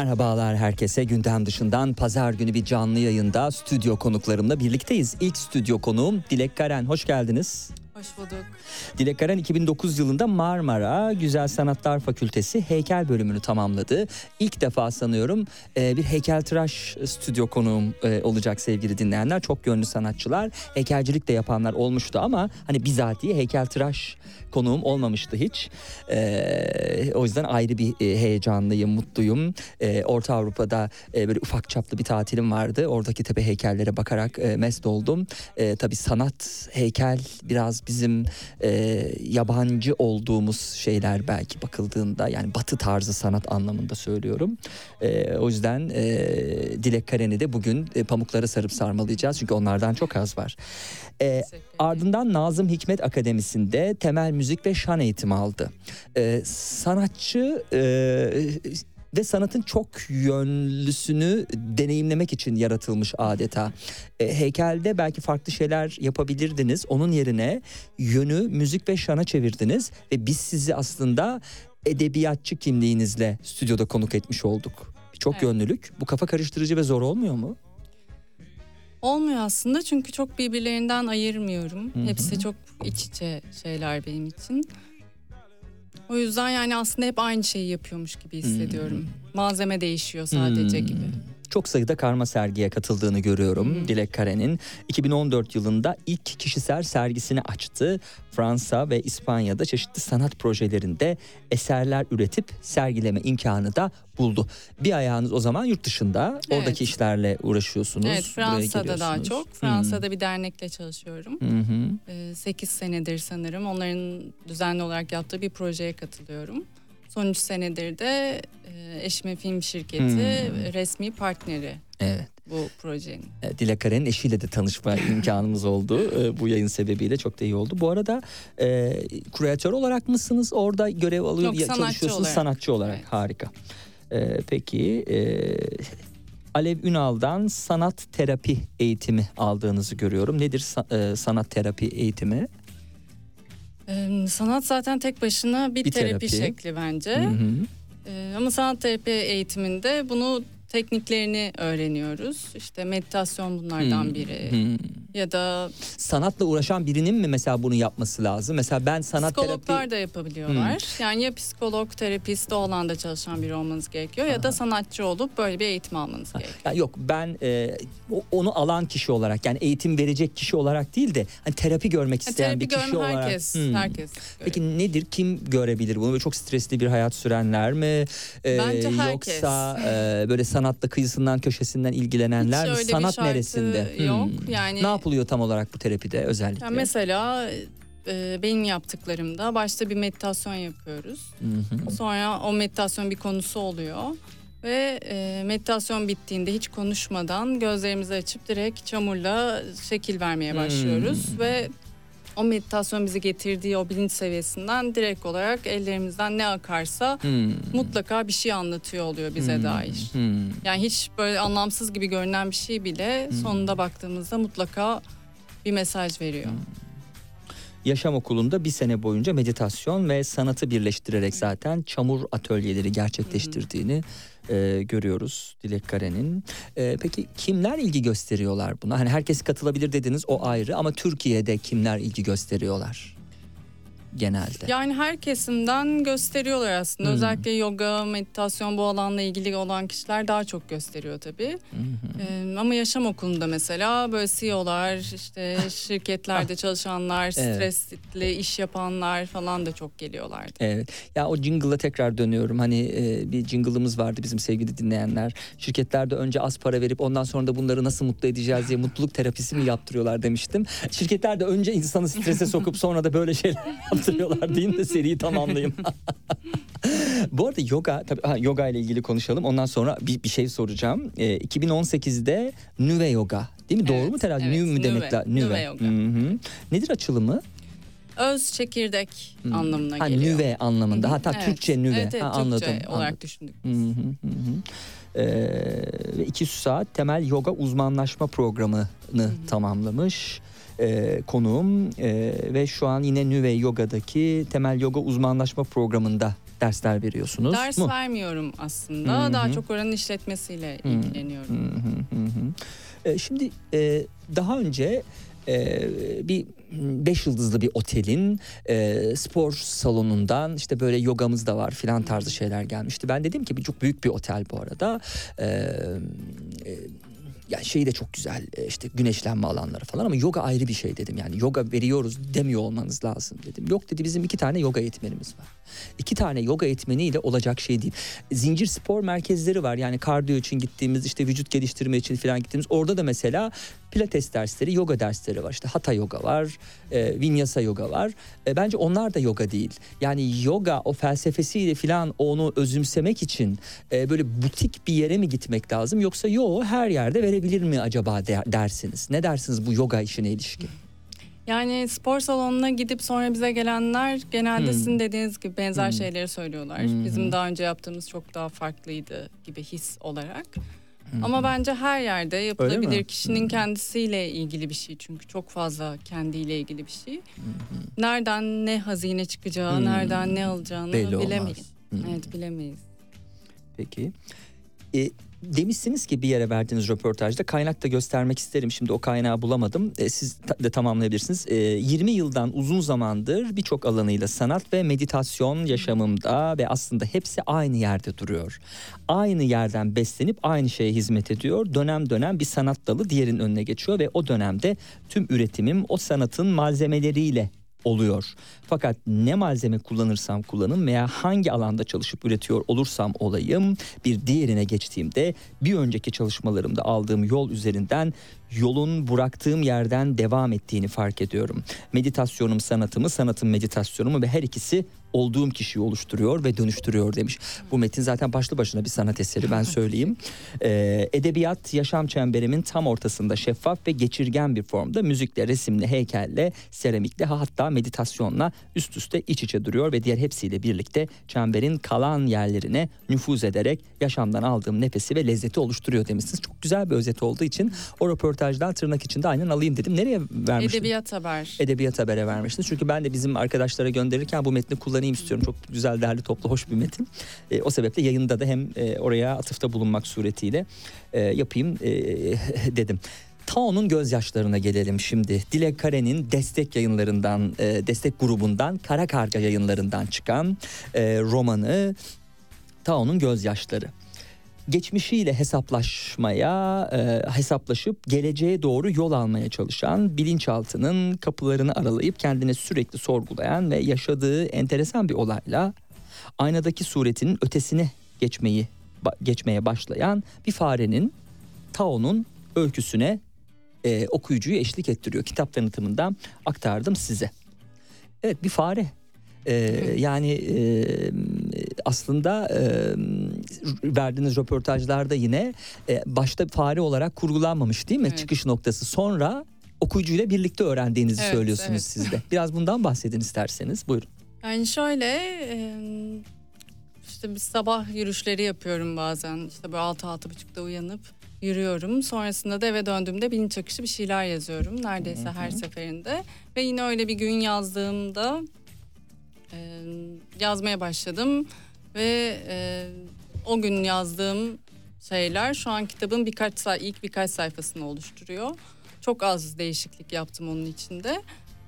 Merhabalar herkese gündem dışından pazar günü bir canlı yayında stüdyo konuklarımla birlikteyiz. İlk stüdyo konuğum Dilek Karen hoş geldiniz. Hoş bulduk. Dilek Karen 2009 yılında Marmara Güzel Sanatlar Fakültesi heykel bölümünü tamamladı. İlk defa sanıyorum e, bir heykeltıraş stüdyo konuğum e, olacak sevgili dinleyenler. Çok gönlü sanatçılar, heykelcilik de yapanlar olmuştu ama hani bizatihi heykeltıraş konuğum olmamıştı hiç. E, o yüzden ayrı bir heyecanlıyım, mutluyum. Orta Avrupa'da böyle ufak çaplı bir tatilim vardı. Oradaki tepe heykellere bakarak mest oldum. Tabii sanat, heykel biraz bizim e, yabancı olduğumuz şeyler belki bakıldığında yani batı tarzı sanat anlamında söylüyorum. E, o yüzden e, Dilek Karen'i de bugün e, pamuklara sarıp sarmalayacağız çünkü onlardan çok az var. E, ardından Nazım Hikmet Akademisi'nde temel müzik ve şan eğitimi aldı. E, sanatçı e, ve sanatın çok yönlüsünü deneyimlemek için yaratılmış adeta. E, heykelde belki farklı şeyler yapabilirdiniz. Onun yerine yönü müzik ve şana çevirdiniz ve biz sizi aslında edebiyatçı kimliğinizle stüdyoda konuk etmiş olduk. Çok Evet. yönlülük. Bu kafa karıştırıcı ve zor olmuyor mu? Olmuyor aslında çünkü çok birbirlerinden ayırmıyorum. Hı hı. Hepsi çok iç içe şeyler benim için. O yüzden yani aslında hep aynı şeyi yapıyormuş gibi hissediyorum. Malzeme değişiyor sadece Hmm. gibi. Çok sayıda karma sergiye katıldığını görüyorum Hı. Dilek Karen'in. 2014 yılında ilk kişisel sergisini açtı. Fransa ve İspanya'da çeşitli sanat projelerinde eserler üretip sergileme imkanı da buldu. Bir ayağınız o zaman yurt dışında. Evet. Oradaki işlerle uğraşıyorsunuz. Evet Fransa'da daha çok. Fransa'da bir dernekle çalışıyorum. Hı. 8 senedir sanırım onların düzenli olarak yaptığı bir projeye katılıyorum. Son 3 senedir de e, eşimin film şirketi Hmm. resmi partneri Evet. bu projenin. E, Dilek Karen'in eşiyle de tanışma imkanımız oldu. E, bu yayın sebebiyle çok da iyi oldu. Bu arada e, kuratör olarak mısınız? Orada görev alıyor, Yok, sanatçı çalışıyorsunuz olarak. sanatçı olarak. Evet. Harika. E, peki e, Alev Ünal'dan sanat terapi eğitimi aldığınızı görüyorum. Nedir sa- e, sanat terapi eğitimi? Ee, sanat zaten tek başına bir, Bir terapi, terapi. şekli bence. Hı hı. Ee, ama sanat terapi eğitiminde bunu tekniklerini öğreniyoruz. İşte meditasyon bunlardan Hmm. biri. Hmm. Ya da Sanatla uğraşan birinin mi mesela bunu yapması lazım? Mesela ben sanat psikologlar terapi... da yapabiliyorlar. Yani ya psikolog, terapist o alanda çalışan biri olmanız gerekiyor ya da sanatçı olup böyle bir eğitim almanız gerekiyor. Ya yok ben e, onu alan kişi olarak yani eğitim verecek kişi olarak değil de hani terapi görmek Yani isteyen terapi bir kişi olarak. herkes, Hmm. herkes. Peki nedir? Kim görebilir bunu? Böyle çok stresli bir hayat sürenler mi? Ee, Bence herkes. Yoksa e, böyle sanatla kıyısından köşesinden ilgilenenler? Hiç öyle bir Sanat şartı neresinde? yok. Hmm. Yani- Ne yapılıyor tam olarak bu terapide özellikle? Yani mesela e, benim yaptıklarımda başta bir meditasyon yapıyoruz. Sonra o meditasyon bir konusu oluyor. Ve e, meditasyon bittiğinde hiç konuşmadan gözlerimizi açıp direkt çamurla şekil vermeye başlıyoruz. Ve o meditasyon bizi getirdiği o bilinç seviyesinden direkt olarak ellerimizden ne akarsa Hmm. mutlaka bir şey anlatıyor oluyor bize Hmm. dair. Hmm. Yani hiç böyle anlamsız gibi görünen bir şey bile sonunda baktığımızda mutlaka bir mesaj veriyor. Yaşam okulunda bir sene boyunca meditasyon ve sanatı birleştirerek zaten çamur atölyeleri gerçekleştirdiğini e, görüyoruz Dilek Karen'in. E, peki kimler ilgi gösteriyorlar buna? Hani herkes katılabilir dediniz o ayrı ama Türkiye'de kimler ilgi gösteriyorlar genelde? Yani her kesimden gösteriyorlar aslında. Hmm. Özellikle yoga, meditasyon bu alanla ilgili olan kişiler daha çok gösteriyor tabii. Ee, ama yaşam okulunda mesela böyle CEO'lar, işte şirketlerde çalışanlar, stresli iş yapanlar falan da çok geliyorlardı. Evet. Ya o jingle'a tekrar dönüyorum. Hani e, bir jingle'ımız vardı bizim sevgili dinleyenler. Şirketlerde önce az para verip ondan sonra da bunları nasıl mutlu edeceğiz diye mutluluk terapisi mi yaptırıyorlar demiştim. Şirketlerde önce insanı strese sokup sonra da böyle şeyler yaptırıyorlar diyeyim de seriyi tamamlayayım. Bu arada yoga tabii ha, yoga ile ilgili konuşalım. Ondan sonra bir, bir şey soracağım. E, 2018'de Nüve Yoga değil mi? Doğru Evet, mu telaffuz? evet, Nü mü Nüve, demek lazım? Nüve Yoga. Hı hı. Nedir açılımı? Öz çekirdek anlamına Ha, geliyor. nüve anlamında. Hatta Evet. Türkçe nüve. Evet, evet, ha, Türkçe anladım. olarak anladım. düşündük. Hı hı hı hı. Ee, iki saat temel yoga uzmanlaşma programını tamamlamış ee, konuğum Ee, ve şu an yine Nüve Yoga'daki temel yoga uzmanlaşma programında dersler veriyorsunuz Ders mu? vermiyorum aslında. Hı hı. Daha çok oranın işletmesiyle ilgileniyorum. Ee, şimdi e, daha önce e, bir beş yıldızlı bir otelin e, spor salonundan işte böyle yogamız da var filan tarzı şeyler gelmişti. Ben dedim ki bir çok büyük bir otel bu arada. E, e, yani şeyi de çok güzel e, işte güneşlenme alanları falan ama yoga ayrı bir şey dedim. Yani yoga veriyoruz demiyor olmanız lazım dedim. Yok dedi bizim iki tane yoga eğitmenimiz var. İki tane yoga eğitmeniyle olacak şey değil. Zincir spor merkezleri var. Yani kardiyo için gittiğimiz işte vücut geliştirme için falan gittiğimiz orada da mesela pilates dersleri, yoga dersleri var. İşte hatha yoga var, e, vinyasa yoga var. E, bence onlar da yoga değil. Yani yoga o felsefesiyle falan onu özümsemek için e, böyle butik bir yere mi gitmek lazım yoksa yo her yerde verebilir mi acaba der- dersiniz? Ne dersiniz bu yoga işine ilişkin? Yani spor salonuna gidip sonra bize gelenler genelde Hmm. sizin dediğiniz gibi benzer şeyleri söylüyorlar. Bizim daha önce yaptığımız çok daha farklıydı gibi his olarak. Ama bence her yerde yapılabilir. Kişinin kendisiyle ilgili bir şey çünkü çok fazla kendiyle ilgili bir şey. Nereden ne hazine çıkacağı, nereden ne alacağını Belli olmaz. bilemeyiz. Evet bilemeyiz. Peki. E, demişsiniz ki bir yere verdiğiniz röportajda kaynak da göstermek isterim. Şimdi o kaynağı bulamadım. E, siz de tamamlayabilirsiniz. E, 20 yıldan uzun zamandır birçok alanıyla sanat ve meditasyon yaşamımda ve aslında hepsi aynı yerde duruyor. Aynı yerden beslenip aynı şeye hizmet ediyor. Dönem dönem bir sanat dalı diğerinin önüne geçiyor ve o dönemde tüm üretimim o sanatın malzemeleriyle oluyor. Fakat ne malzeme kullanırsam kullanım veya hangi alanda çalışıp üretiyor olursam olayım bir diğerine geçtiğimde bir önceki çalışmalarımda aldığım yol üzerinden yolun bıraktığım yerden devam ettiğini fark ediyorum. Meditasyonum sanatımı, sanatım meditasyonumu ve her ikisi olduğum kişiyi oluşturuyor ve dönüştürüyor demiş. Bu metin zaten başlı başına bir sanat eseri ben söyleyeyim. Ee, edebiyat yaşam çemberimin tam ortasında şeffaf ve geçirgen bir formda müzikle, resimle, heykelle, seramikle hatta meditasyonla üst üste iç içe duruyor ve diğer hepsiyle birlikte çemberin kalan yerlerine nüfuz ederek yaşamdan aldığım nefesi ve lezzeti oluşturuyor demişsiniz. Çok güzel bir özet olduğu için o röportajdan tırnak içinde aynen alayım dedim. Nereye vermiştiniz? Edebiyat haber. Edebiyat Haber'e vermiştiniz. Çünkü ben de bizim arkadaşlara gönderirken bu metni kullanayım istiyorum. Çok güzel, değerli, toplu, hoş bir metin. E, o sebeple yayında da hem e, oraya atıfta bulunmak suretiyle e, yapayım e, dedim. Tao'nun gözyaşlarına gelelim şimdi. Dilek Kare'nin destek yayınlarından, e, destek grubundan, Kara Karga yayınlarından çıkan e, romanı Tao'nun gözyaşları. Geçmişiyle hesaplaşmaya, e, hesaplaşıp geleceğe doğru yol almaya çalışan, bilinçaltının kapılarını aralayıp kendine sürekli sorgulayan ve yaşadığı enteresan bir olayla aynadaki suretinin ötesine geçmeyi geçmeye başlayan bir farenin Tao'nun öyküsüne e, okuyucuyu eşlik ettiriyor. Kitap tanıtımından aktardım size. Evet bir fare. E, yani e, aslında e, verdiğiniz röportajlarda yine e, başta fare olarak kurgulanmamış değil mi? Evet. Çıkış noktası. Sonra okuyucuyla birlikte öğrendiğinizi Evet, söylüyorsunuz evet. siz de. Biraz bundan bahsedin isterseniz. Buyurun. Yani şöyle e, işte bir sabah yürüyüşleri yapıyorum bazen. İşte böyle altı altı buçukta uyanıp yürüyorum. Sonrasında da eve döndüğümde bilinç akışı bir şeyler yazıyorum. Neredeyse her seferinde. Ve yine öyle bir gün yazdığımda e, yazmaya başladım. Ve e, o gün yazdığım şeyler şu an kitabın birkaç ilk birkaç sayfasını oluşturuyor. Çok az değişiklik yaptım onun içinde.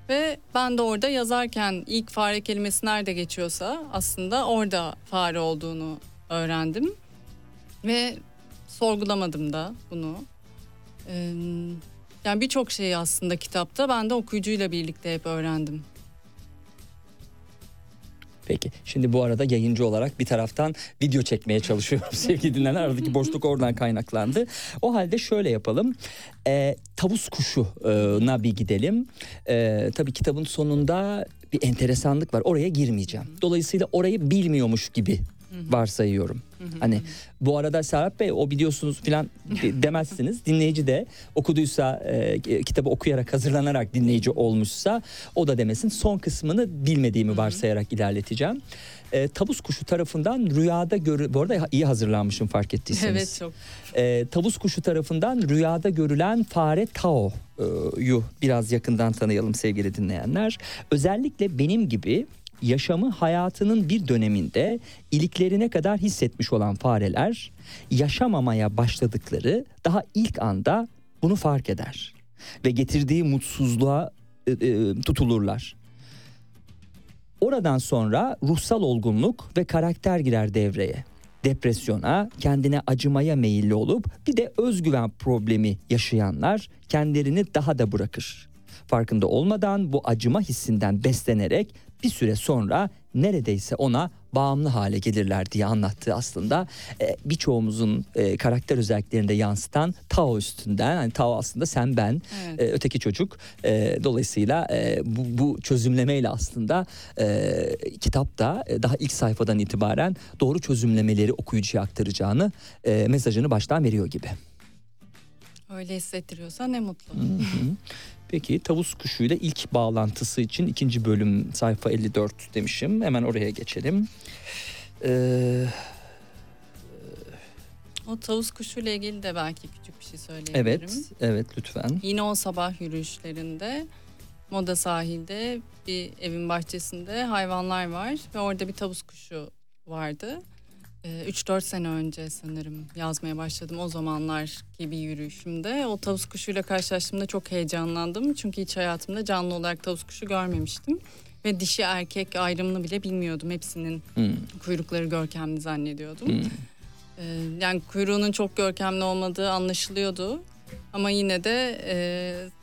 Ve ben de orada yazarken ilk fare kelimesi nerede geçiyorsa aslında orada fare olduğunu öğrendim. Ve sorgulamadım da bunu. Yani birçok şeyi aslında kitapta ben de okuyucuyla birlikte hep öğrendim. Peki. Şimdi bu arada yayıncı olarak bir taraftan video çekmeye çalışıyorum sevgili dinleyenler. Aradaki boşluk oradan kaynaklandı. O halde şöyle yapalım. Ee, tavus kuşuna bir gidelim. Ee, tabii kitabın sonunda bir enteresanlık var. Oraya girmeyeceğim. Dolayısıyla orayı bilmiyormuş gibi varsayıyorum. Hani bu arada Serhat Bey o biliyorsunuz filan de- demezsiniz. Dinleyici de okuduysa e, kitabı okuyarak hazırlanarak dinleyici olmuşsa o da demesin. Son kısmını bilmediğimi varsayarak ilerleteceğim. E, tavus kuşu tarafından rüyada görü... Bu arada iyi hazırlanmışım fark ettiyseniz. Evet çok. E, tavus kuşu tarafından rüyada görülen fare Tao'yu biraz yakından tanıyalım sevgili dinleyenler. Özellikle benim gibi yaşamı hayatının bir döneminde iliklerine kadar hissetmiş olan fareler yaşamamaya başladıkları daha ilk anda bunu fark eder ve getirdiği mutsuzluğa e, e, tutulurlar. Oradan sonra ruhsal olgunluk ve karakter girer devreye. Depresyona, kendine acımaya meyilli olup bir de özgüven problemi yaşayanlar kendilerini daha da bırakır. Farkında olmadan bu acıma hissinden beslenerek bir süre sonra neredeyse ona bağımlı hale gelirler diye anlattığı aslında e, birçoğumuzun e, karakter özelliklerinde yansıtan Tao üstünden. Hani Tao aslında sen ben Evet. e, öteki çocuk. E, dolayısıyla e, bu, bu çözümlemeyle aslında e, kitapta e, daha ilk sayfadan itibaren doğru çözümlemeleri okuyucuya aktaracağını e, mesajını baştan veriyor gibi. Öyle hissettiriyorsa ne mutlu. Peki tavus kuşuyla ilk bağlantısı için ikinci bölüm sayfa 54 demişim. Hemen oraya geçelim. Ee, O tavus kuşuyla ilgili de belki küçük bir şey söyleyebilirim. evet, evet lütfen. Yine o sabah yürüyüşlerinde Moda sahilde bir evin bahçesinde hayvanlar var ve orada bir tavus kuşu vardı. Ee, 3-4 sene önce sanırım yazmaya başladım o zamanlar gibi yürüyüşümde. O tavus kuşuyla karşılaştığımda çok heyecanlandım. Çünkü hiç hayatımda canlı olarak tavus kuşu görmemiştim. Ve dişi erkek ayrımını bile bilmiyordum. Hepsinin Hmm, kuyrukları görkemli zannediyordum. hmm. Ee, yani kuyruğunun çok görkemli olmadığı anlaşılıyordu. Ama yine de e,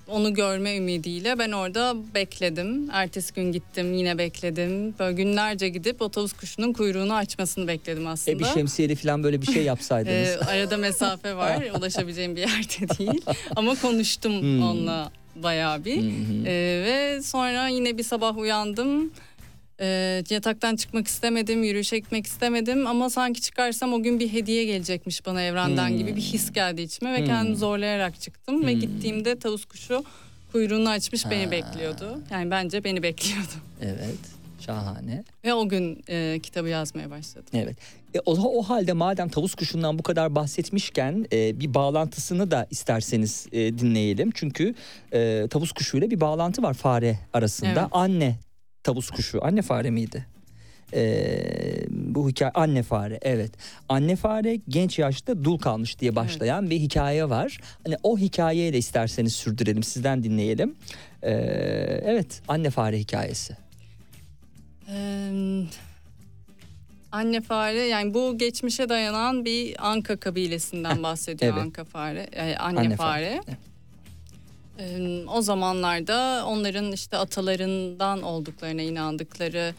onu görme ümidiyle ben orada bekledim. Ertesi gün gittim yine bekledim. Böyle günlerce gidip otobüs kuşunun kuyruğunu açmasını bekledim aslında. E bir şemsiyeli falan böyle bir şey yapsaydınız. Ee, arada mesafe var. Ulaşabileceğim bir yerde değil. Ama konuştum Hmm. onunla bayağı bir. Hı hı. Ee, ve sonra yine bir sabah uyandım. Ee, yataktan çıkmak istemedim, yürüyüşe gitmek istemedim ama sanki çıkarsam o gün bir hediye gelecekmiş bana evrenden Hmm. gibi bir his geldi içime ve Hmm. kendimi zorlayarak çıktım ve Hmm. gittiğimde tavus kuşu kuyruğunu açmış Ha. beni bekliyordu. Yani bence beni bekliyordu. Evet. Şahane. Ve o gün e, kitabı yazmaya başladım. Evet. E, o, o halde madem tavus kuşundan bu kadar bahsetmişken e, bir bağlantısını da isterseniz e, dinleyelim. Çünkü e, tavus kuşuyla bir bağlantı var fare arasında. Evet. Anne tavus kuşu. Anne fare miydi? Ee, bu hikaye anne fare evet. Anne fare genç yaşta dul kalmış diye başlayan bir hikaye var. Hani o hikayeyle isterseniz sürdürelim sizden dinleyelim. Ee, evet anne fare hikayesi. Ee, anne fare yani bu geçmişe dayanan bir Anka kabilesinden bahsediyor evet. Anka fare. Yani anne, Anne fare. fare. O zamanlarda onların işte atalarından olduklarına inandıkları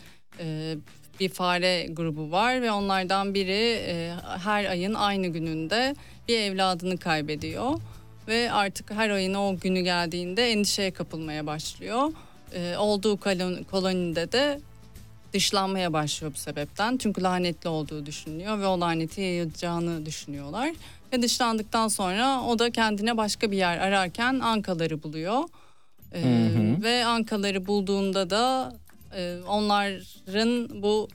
bir fare grubu var ve onlardan biri her ayın aynı gününde bir evladını kaybediyor ve artık her ayın o günü geldiğinde endişeye kapılmaya başlıyor. Olduğu kolon- kolonide de dışlanmaya başlıyor bu sebepten. Çünkü lanetli olduğu düşünülüyor ve o laneti yayacağını düşünüyorlar. Ve dışlandıktan sonra o da kendine başka bir yer ararken ankaları buluyor. Ee, Hı hı. Ve ankaları bulduğunda da e, onların bu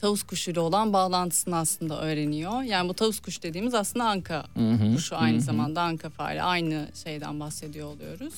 tavus kuşuyla olan bağlantısını aslında öğreniyor. Yani bu tavus kuş dediğimiz aslında anka Hı hı, kuşu aynı hı hı. zamanda anka fare aynı şeyden bahsediyor oluyoruz.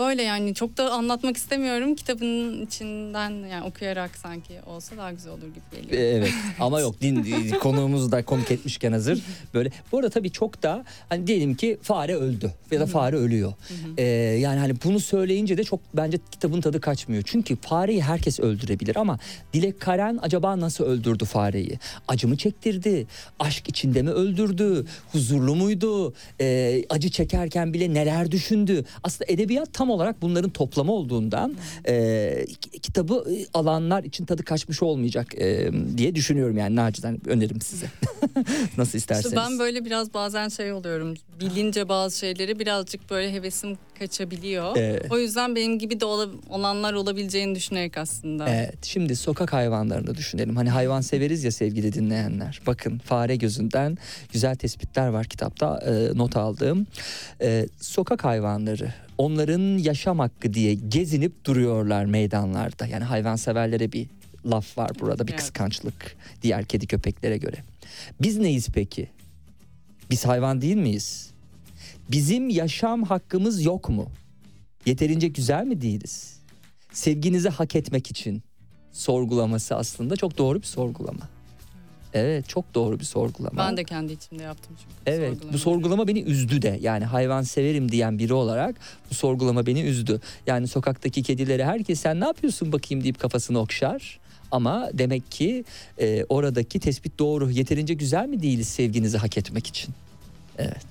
Böyle yani çok da anlatmak istemiyorum. Kitabın içinden yani okuyarak sanki olsa daha güzel olur gibi geliyor. Evet ama yok din konuğumuzu da konuk etmişken hazır böyle. Bu arada tabii çok da hani diyelim ki fare öldü ya da fare ölüyor. Ee, yani hani bunu söyleyince de çok bence kitabın tadı kaçmıyor. Çünkü fareyi herkes öldürebilir ama Dilek Karen acaba nasıl öldürdü fareyi? Acı mı çektirdi? Aşk içinde mi öldürdü? Huzurlu muydu? Ee, acı çekerken bile neler düşündü? Aslında edebiyat tam olarak bunların toplamı olduğundan e, kitabı e, alanlar için tadı kaçmış olmayacak e, diye düşünüyorum yani nacizane önerim size. Nasıl isterseniz. İşte ben böyle biraz bazen şey oluyorum. Bilince bazı şeyleri birazcık böyle hevesim kaçabiliyor. Evet. O yüzden benim gibi de ola- olanlar olabileceğini düşünerek aslında. Evet şimdi sokak hayvanlarını düşünelim. Hani hayvan severiz ya sevgili dinleyenler. Bakın fare gözünden güzel tespitler var kitapta e, not aldığım. E, sokak hayvanları onların yaşam hakkı diye gezinip duruyorlar meydanlarda. Yani hayvanseverlere bir laf var burada bir Evet. kıskançlık diğer kedi köpeklere göre. Biz neyiz peki? Biz hayvan değil miyiz? Bizim yaşam hakkımız yok mu? Yeterince güzel mi değiliz? Sevginizi hak etmek için sorgulaması aslında çok doğru bir sorgulama. Evet çok doğru bir sorgulama. Ben de kendi içimde yaptım çünkü. Evet bu sorgulamayı. sorgulama beni üzdü de yani hayvan severim diyen biri olarak bu sorgulama beni üzdü. Yani sokaktaki kedilere herkes sen ne yapıyorsun bakayım deyip kafasını okşar. Ama demek ki e, oradaki tespit doğru. Yeterince güzel mi değiliz sevginizi hak etmek için? Evet.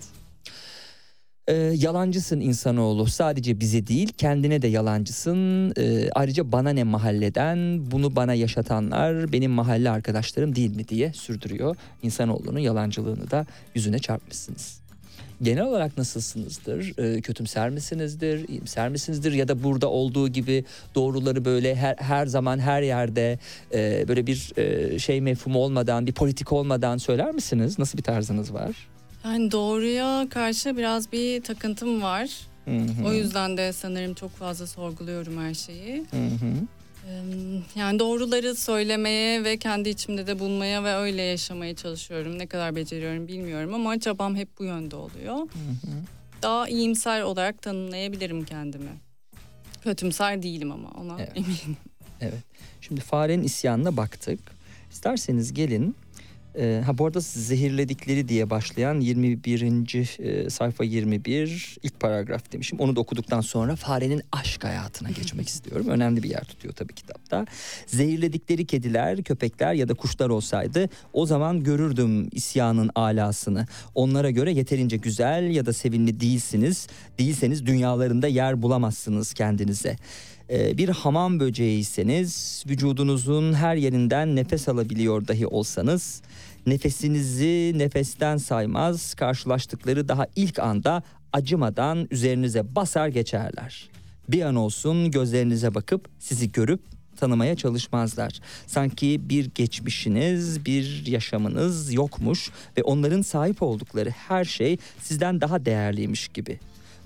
E, yalancısın insanoğlu. Sadece bize değil kendine de yalancısın. E, ayrıca bana ne mahalleden bunu bana yaşatanlar benim mahalle arkadaşlarım değil mi diye sürdürüyor. İnsanoğlunun yalancılığını da yüzüne çarpmışsınız. Genel olarak nasılsınızdır? E, kötümser misinizdir? İyimser misinizdir? Ya da burada olduğu gibi doğruları böyle her, her zaman her yerde e, böyle bir e, şey mefhumu olmadan bir politik olmadan söyler misiniz? Nasıl bir tarzınız var? Yani doğruya karşı biraz bir takıntım var. Hı hı. O yüzden de sanırım çok fazla sorguluyorum her şeyi. Hı hı. Yani doğruları söylemeye ve kendi içimde de bulmaya ve öyle yaşamaya çalışıyorum. Ne kadar beceriyorum bilmiyorum ama çabam hep bu yönde oluyor. Daha iyimser olarak tanımlayabilirim kendimi. Kötümser değilim ama ona Evet. eminim. Evet. Şimdi farenin isyanına baktık. İsterseniz gelin. Ee, ha bu arada zehirledikleri diye başlayan 21. e, sayfa 21 ilk paragraf demişim. Onu da okuduktan sonra farenin aşk hayatına geçmek istiyorum. Önemli bir yer tutuyor tabii kitapta. Zehirledikleri kediler, köpekler ya da kuşlar olsaydı o zaman görürdüm isyanın alasını. Onlara göre yeterince güzel ya da sevimli değilsiniz. Değilseniz dünyalarında yer bulamazsınız kendinize. Ee, bir hamam böceğiyseniz vücudunuzun her yerinden nefes alabiliyor dahi olsanız nefesinizi nefesten saymaz karşılaştıkları daha ilk anda acımadan üzerinize basar geçerler. Bir an olsun gözlerinize bakıp sizi görüp tanımaya çalışmazlar. Sanki bir geçmişiniz, bir yaşamınız yokmuş ve onların sahip oldukları her şey sizden daha değerliymiş gibi.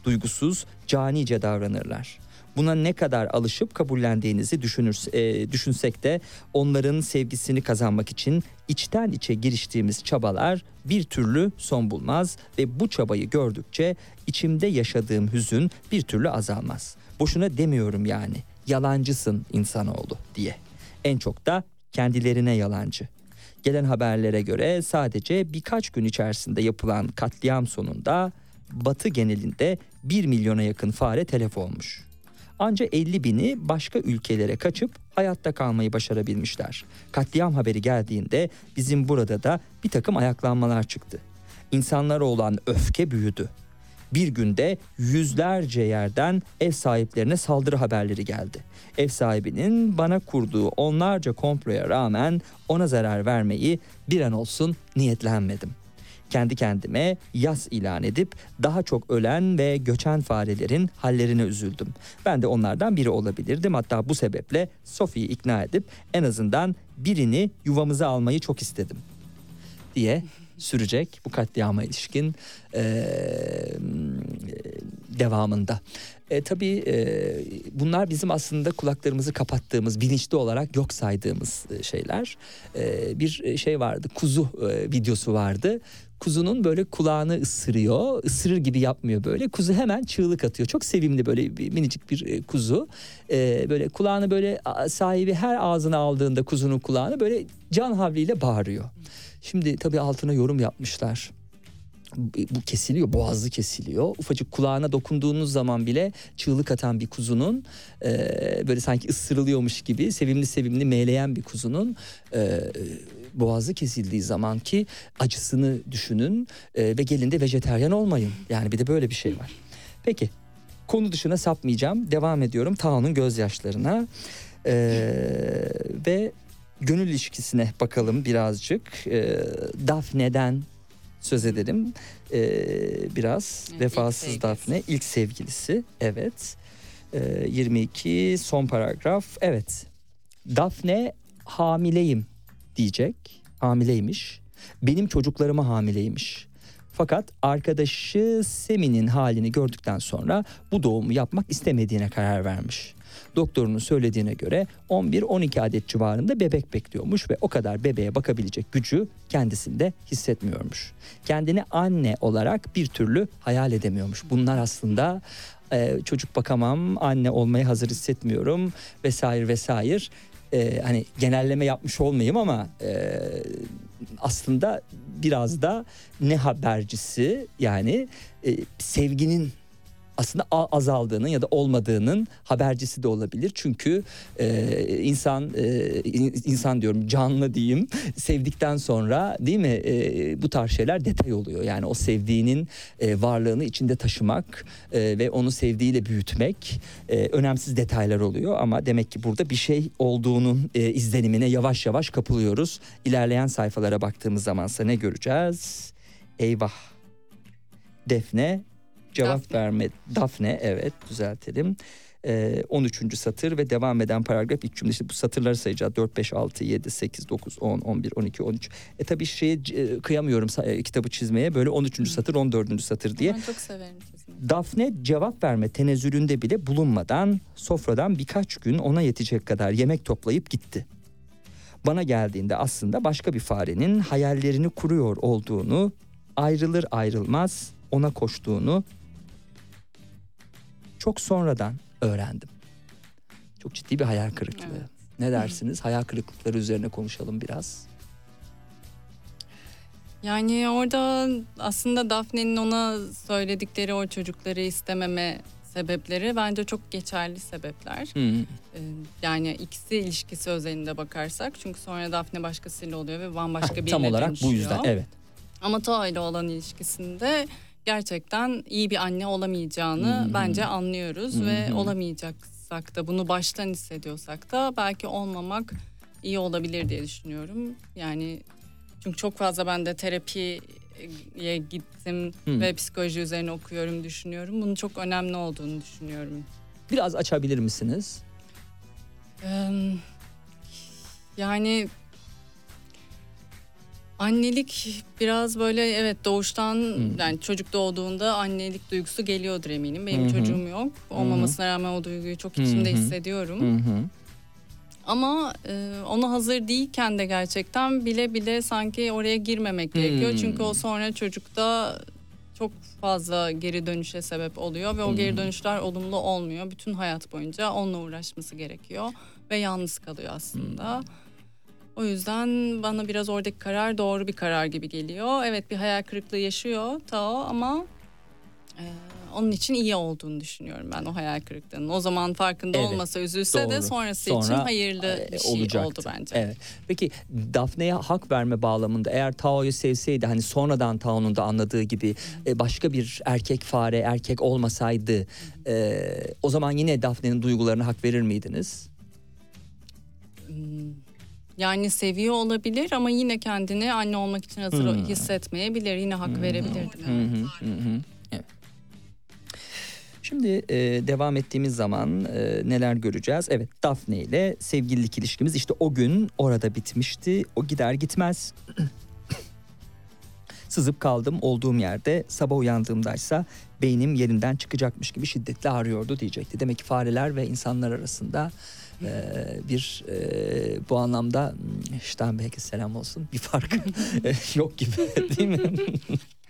Duygusuz, canice davranırlar. Buna ne kadar alışıp kabullendiğinizi düşünür, e, düşünsek de onların sevgisini kazanmak için içten içe giriştiğimiz çabalar bir türlü son bulmaz ve bu çabayı gördükçe içimde yaşadığım hüzün bir türlü azalmaz. Boşuna demiyorum yani yalancısın insanoğlu diye. En çok da kendilerine yalancı. Gelen haberlere göre sadece birkaç gün içerisinde yapılan katliam sonunda Batı genelinde 1 milyona yakın fare telef olmuş. Anca 50 bini başka ülkelere kaçıp hayatta kalmayı başarabilmişler. Katliam haberi geldiğinde bizim burada da bir takım ayaklanmalar çıktı. İnsanlara olan öfke büyüdü. Bir günde yüzlerce yerden ev sahiplerine saldırı haberleri geldi. Ev sahibinin bana kurduğu onlarca komploya rağmen ona zarar vermeyi bir an olsun niyetlenmedim. Kendi kendime yas ilan edip daha çok ölen ve göçen farelerin hallerine üzüldüm. Ben de onlardan biri olabilirdim. Hatta bu sebeple Sophie'yi ikna edip en azından birini yuvamıza almayı çok istedim diye sürecek bu katliama ilişkin eee, devamında. E, tabii e, bunlar bizim aslında kulaklarımızı kapattığımız, bilinçli olarak yok saydığımız e, şeyler. E, bir şey vardı, kuzu e, videosu vardı. Kuzunun böyle kulağını ısırıyor, ısırır gibi yapmıyor böyle. Kuzu hemen çığlık atıyor. Çok sevimli böyle bir, minicik bir e, kuzu. E, böyle kulağını böyle sahibi her ağzına aldığında kuzunun kulağını böyle can havliyle bağırıyor. Şimdi tabii altına yorum yapmışlar bu kesiliyor boğazı kesiliyor ufacık kulağına dokunduğunuz zaman bile çığlık atan bir kuzunun e, böyle sanki ısırılıyormuş gibi sevimli sevimli meyleyen bir kuzunun e, boğazı kesildiği zaman ki acısını düşünün e, ve gelin de vejeteryan olmayın. Yani bir de böyle bir şey var. Peki konu dışına sapmayacağım. Devam ediyorum Tao'nun gözyaşlarına. E, ve gönül ilişkisine bakalım birazcık. E, Daphne'den söz edelim. Ee, biraz Evet, ilk vefasız sevgilisi. Daphne ilk sevgilisi. Evet. Ee, 22 son paragraf. Evet. Daphne hamileyim diyecek hamileymiş benim çocuklarıma hamileymiş fakat arkadaşı Semi'nin halini gördükten sonra bu doğumu yapmak istemediğine karar vermiş. Doktorunun söylediğine göre 11-12 adet civarında bebek bekliyormuş ve o kadar bebeğe bakabilecek gücü kendisinde hissetmiyormuş. Kendini anne olarak bir türlü hayal edemiyormuş. Bunlar aslında e, çocuk bakamam, anne olmaya hazır hissetmiyorum vesaire vesaire. E, hani genelleme yapmış olmayayım ama e, aslında biraz da ne habercisi yani e, sevginin aslında azaldığının ya da olmadığının habercisi de olabilir. Çünkü e, insan e, in- insan diyorum canlı diyeyim sevdikten sonra değil mi e, bu tarz şeyler detay oluyor. Yani o sevdiğinin e, varlığını içinde taşımak e, ve onu sevdiğiyle büyütmek e, önemsiz detaylar oluyor. Ama demek ki burada bir şey olduğunun e, izlenimine yavaş yavaş kapılıyoruz. İlerleyen sayfalara baktığımız zamansa ne göreceğiz? Eyvah. Defne cevap Daphne. verme. Dafne evet düzeltelim. Ee, 13. satır ve devam eden paragraf ilk cümle işte bu satırları sayacağız 4 5 6 7 8 9 10 11 12 13 e tabii şeye e, kıyamıyorum e, kitabı çizmeye böyle 13. satır 14. satır diye Ben çok severim çizmeyi. Dafne cevap verme tenezzülünde bile bulunmadan sofradan birkaç gün ona yetecek kadar yemek toplayıp gitti. Bana geldiğinde aslında başka bir farenin hayallerini kuruyor olduğunu, ayrılır ayrılmaz ona koştuğunu çok sonradan öğrendim. Çok ciddi bir hayal kırıklığı. Evet. Ne dersiniz? Hayal kırıklıkları üzerine konuşalım biraz. Yani orada aslında Daphne'nin ona söyledikleri o çocukları istememe sebepleri bence çok geçerli sebepler. Hmm. Ee, Yani ikisi ilişkisi özelinde bakarsak çünkü sonra Daphne başkasıyla oluyor ve bambaşka birine Tam olarak bu dönüşüyor. yüzden evet. Ama Tao ile olan ilişkisinde gerçekten iyi bir anne olamayacağını hı. bence anlıyoruz Hı ve olamayacaksak da bunu baştan hissediyorsak da belki olmamak iyi olabilir diye düşünüyorum. Yani çünkü çok fazla ben de terapiye gittim Hı. ve psikoloji üzerine okuyorum, düşünüyorum. Bunun çok önemli olduğunu düşünüyorum. Biraz açabilir misiniz? Eee, Yani annelik biraz böyle evet doğuştan Hmm. yani çocuk doğduğunda annelik duygusu geliyordur eminim. Benim Hı hı. çocuğum yok. Olmamasına rağmen o duyguyu çok içimde Hı hı. hissediyorum. Hı hı. Ama e, ona hazır değilken de gerçekten bile bile sanki oraya girmemek gerekiyor. Hmm. Çünkü o sonra çocukta çok fazla geri dönüşe sebep oluyor ve o geri dönüşler olumlu olmuyor. Bütün hayat boyunca onunla uğraşması gerekiyor ve yalnız kalıyor aslında. O yüzden bana biraz oradaki karar doğru bir karar gibi geliyor. Evet bir hayal kırıklığı yaşıyor Tao ama e, onun için iyi olduğunu düşünüyorum ben o hayal kırıklığının. O zaman farkında Evet, olmasa üzülse de doğru. sonrası için Sonra, hayırlı e, bir şey olacaktı. oldu bence. Evet. Peki Daphne'ye hak verme bağlamında eğer Tao'yu sevseydi hani sonradan Tao'nun da anladığı gibi e, başka bir erkek fare erkek olmasaydı e, o zaman yine Daphne'nin duygularına hak verir miydiniz? Yani seviyor olabilir ama yine kendini anne olmak için hazır Hmm. hissetmeyebilir. Yine hak verebilirdim. Hı hı, hı hı. Evet. Şimdi e, devam ettiğimiz zaman e, neler göreceğiz? Evet Daphne ile sevgililik ilişkimiz işte o gün orada bitmişti. O gider gitmez sızıp kaldım olduğum yerde sabah uyandığımdaysa beynim yerinden çıkacakmış gibi şiddetle ağrıyordu diyecekti. Demek ki fareler ve insanlar arasında bir e, bu anlamda hmm, Steinbeck'e selam olsun bir fark yok gibi değil mi?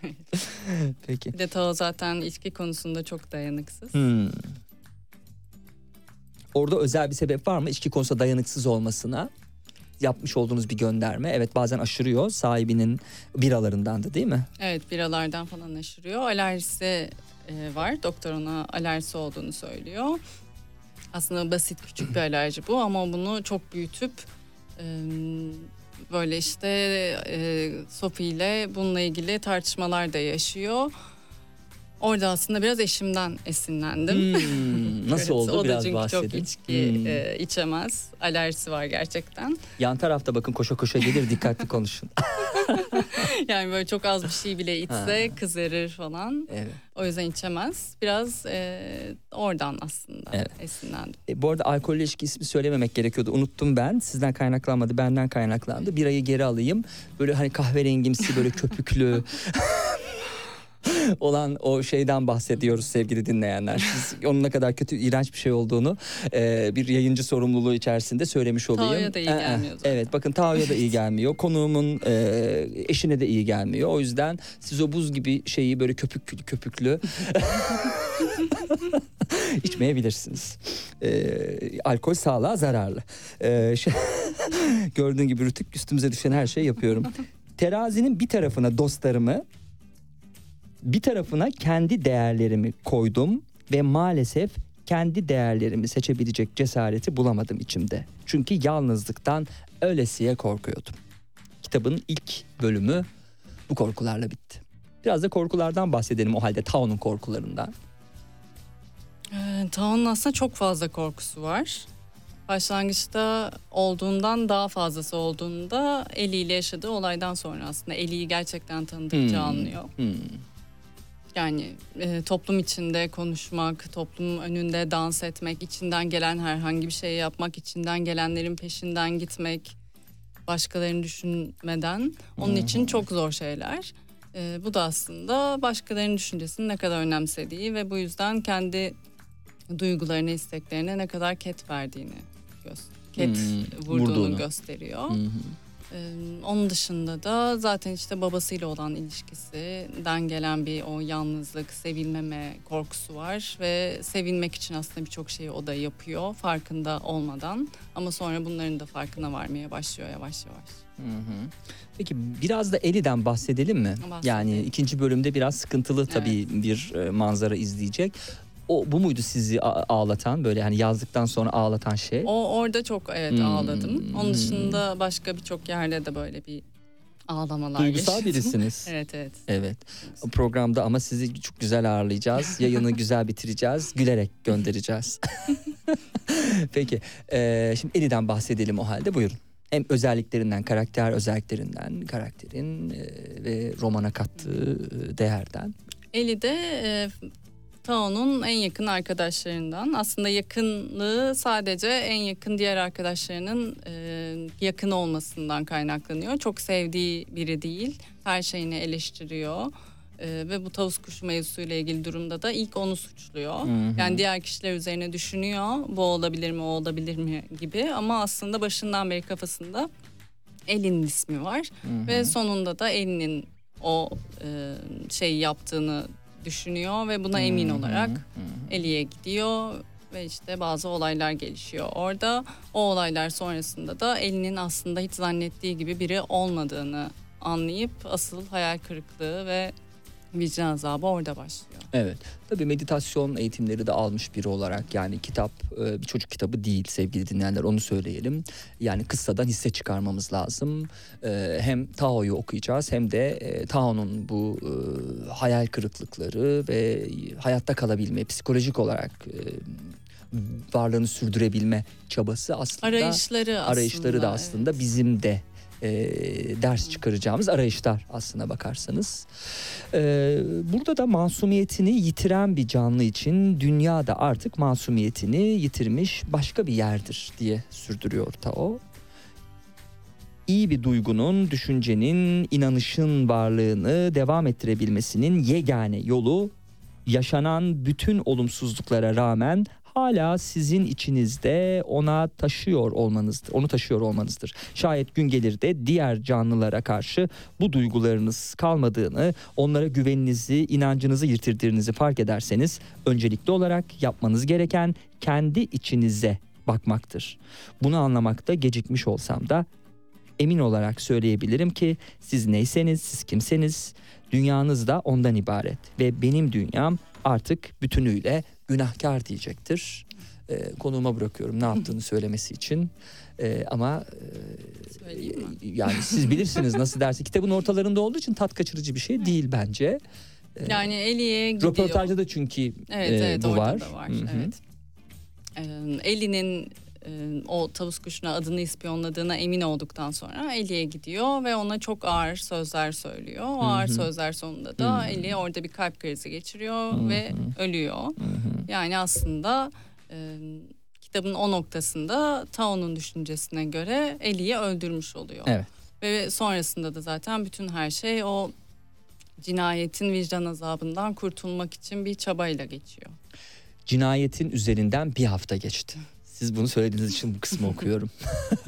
Peki. Bir de Tao zaten içki konusunda çok dayanıksız. Hmm. Orada özel bir sebep var mı içki konusunda dayanıksız olmasına? Yapmış olduğunuz bir gönderme. Evet bazen aşırıyor sahibinin biralarından da değil mi? Evet biralardan falan aşırıyor. Alerjisi e, var. Doktor ona alerjisi olduğunu söylüyor. Aslında basit küçük bir alerji bu ama bunu çok büyütüp e, böyle işte e, Sophie ile bununla ilgili tartışmalar da yaşıyor. Orada aslında biraz eşimden esinlendim. Hmm, Nasıl Evet, oldu o da biraz çünkü bahsedin. çok içki Hmm. e, içemez. Alerjisi var gerçekten. Yan tarafta bakın koşa koşa gelir dikkatli konuşun. Yani böyle çok az bir şey bile içse kızarır falan. evet. O yüzden içemez. Biraz e, oradan aslında Evet. esinlendim. E, bu arada alkol ilişki ismi söylememek gerekiyordu. Unuttum ben. Sizden kaynaklanmadı. Benden kaynaklandı. Birayı geri alayım. Böyle hani kahverengimsi böyle köpüklü olan o şeyden bahsediyoruz sevgili dinleyenler. Siz onun ne kadar kötü, iğrenç bir şey olduğunu e, bir yayıncı sorumluluğu içerisinde söylemiş olayım. Tao'ya da iyi Ee, gelmiyor zaten. Evet bakın Tao'ya da iyi gelmiyor. Konuğumun e, eşine de iyi gelmiyor. O yüzden siz o buz gibi şeyi böyle köpüklü köpüklü içmeyebilirsiniz. Ee, alkol sağlığa zararlı. Ee, şey, gördüğün gibi rütük üstümüze düşen her şeyi yapıyorum. Terazinin bir tarafına dostlarımı, bir tarafına kendi değerlerimi koydum ve maalesef kendi değerlerimi seçebilecek cesareti bulamadım içimde. Çünkü yalnızlıktan ölesiye korkuyordum. Kitabın ilk bölümü bu korkularla bitti. Biraz da korkulardan bahsedelim o halde Tao'nun korkularından. E, Tao'nun aslında çok fazla korkusu var. Başlangıçta olduğundan daha fazlası olduğunda Eli ile yaşadığı olaydan sonra aslında Eli'yi gerçekten tanıdıkça Hmm. anlıyor. Hmm. Yani e, toplum içinde konuşmak, toplum önünde dans etmek, içinden gelen herhangi bir şey yapmak, içinden gelenlerin peşinden gitmek, başkalarını düşünmeden onun için çok zor şeyler. E, bu da aslında başkalarının düşüncesini ne kadar önemsediği ve bu yüzden kendi duygularına, isteklerine ne kadar ket verdiğini gö- ket Hmm, vurduğunu, vurduğunu. gösteriyor. Ee, onun dışında da zaten işte babasıyla olan ilişkisinden gelen bir o yalnızlık, sevilmeme korkusu var ve sevilmek için aslında birçok şeyi o da yapıyor farkında olmadan ama sonra bunların da farkına varmaya başlıyor yavaş yavaş. Hı hı. Peki biraz da Eli'den bahsedelim mi? Bahsedelim. Yani ikinci bölümde biraz sıkıntılı tabii bir e, manzara izleyecek. O bu muydu sizi ağlatan böyle hani yazdıktan sonra ağlatan şey? O orada çok evet Hmm. ağladım. Onun dışında başka birçok yerde de böyle bir ağlamalar Duygusal yaşadım. birisiniz. evet evet. Evet. O programda ama sizi çok güzel ağırlayacağız. Yayını güzel bitireceğiz. Gülerek göndereceğiz. Peki. e, şimdi Eli'den bahsedelim o halde. Buyurun. Hem özelliklerinden, karakter özelliklerinden, karakterin e, ve romana kattığı e, değerden. Eli de e, Tao'nun en yakın arkadaşlarından. Aslında yakınlığı sadece en yakın diğer arkadaşlarının e, yakın olmasından kaynaklanıyor. Çok sevdiği biri değil. Her şeyini eleştiriyor. E, ve bu tavus kuşu mevzusuyla ilgili durumda da ilk onu suçluyor. hı. Yani diğer kişiler üzerine düşünüyor. Bu olabilir mi, o olabilir mi gibi. Ama aslında başından beri kafasında Elin'in ismi var. Ve sonunda da Elin'in o e, şeyi yaptığını düşünüyor ve buna emin olarak Eli'ye gidiyor ve işte bazı olaylar gelişiyor. Orada o olaylar sonrasında da Eli'nin aslında hiç zannettiği gibi biri olmadığını anlayıp asıl hayal kırıklığı ve vicdan azabı orada başlıyor. Evet. Tabii meditasyon eğitimleri de almış biri olarak yani kitap e, bir çocuk kitabı değil sevgili dinleyenler onu söyleyelim. Yani kıssadan hisse çıkarmamız lazım. E, Hem Tao'yu okuyacağız hem de e, Tao'nun bu hayal kırıklıkları ve hayatta kalabilme psikolojik olarak varlığını sürdürebilme çabası aslında Arayışları aslında. arayışları da aslında evet. bizim de e, ders çıkaracağımız arayışlar aslına bakarsanız. E, burada da masumiyetini yitiren bir canlı için dünya da artık masumiyetini yitirmiş başka bir yerdir diye sürdürüyor Tao. İyi bir duygunun, düşüncenin, inanışın varlığını devam ettirebilmesinin yegane yolu yaşanan bütün olumsuzluklara rağmen hala sizin içinizde ona taşıyor olmanızdır. Onu taşıyor olmanızdır. Şayet gün gelir de diğer canlılara karşı bu duygularınız kalmadığını, onlara güveninizi, inancınızı yitirdiğinizi fark ederseniz öncelikli olarak yapmanız gereken kendi içinize bakmaktır. Bunu anlamakta gecikmiş olsam da emin olarak söyleyebilirim ki siz neyseniz, siz kimseniz dünyanız da ondan ibaret ve benim dünyam artık bütünüyle günahkar diyecektir. Ee, konuğuma bırakıyorum ne yaptığını söylemesi için. Ee, ama e, Söyleyeyim mi? yani siz bilirsiniz nasıl derse kitabın ortalarında olduğu için tat kaçırıcı bir şey değil bence. Ee, Yani Eli'ye gidiyor. Röportajda da çünkü Evet e, evet bu var. da var. Hı hı. Evet. Eli'nin e, o tavus kuşuna adını ispiyonladığına emin olduktan sonra Eli'ye gidiyor ve ona çok ağır sözler söylüyor. O ağır sözler sonunda da Eli orada bir kalp krizi geçiriyor ve ölüyor. Yani aslında e, kitabın o noktasında Tao'nun düşüncesine göre Eli'yi öldürmüş oluyor. Evet. Ve sonrasında da zaten bütün her şey o cinayetin vicdan azabından kurtulmak için bir çabayla geçiyor. Cinayetin üzerinden bir hafta geçti. Siz bunu söylediğiniz için bu kısmı okuyorum.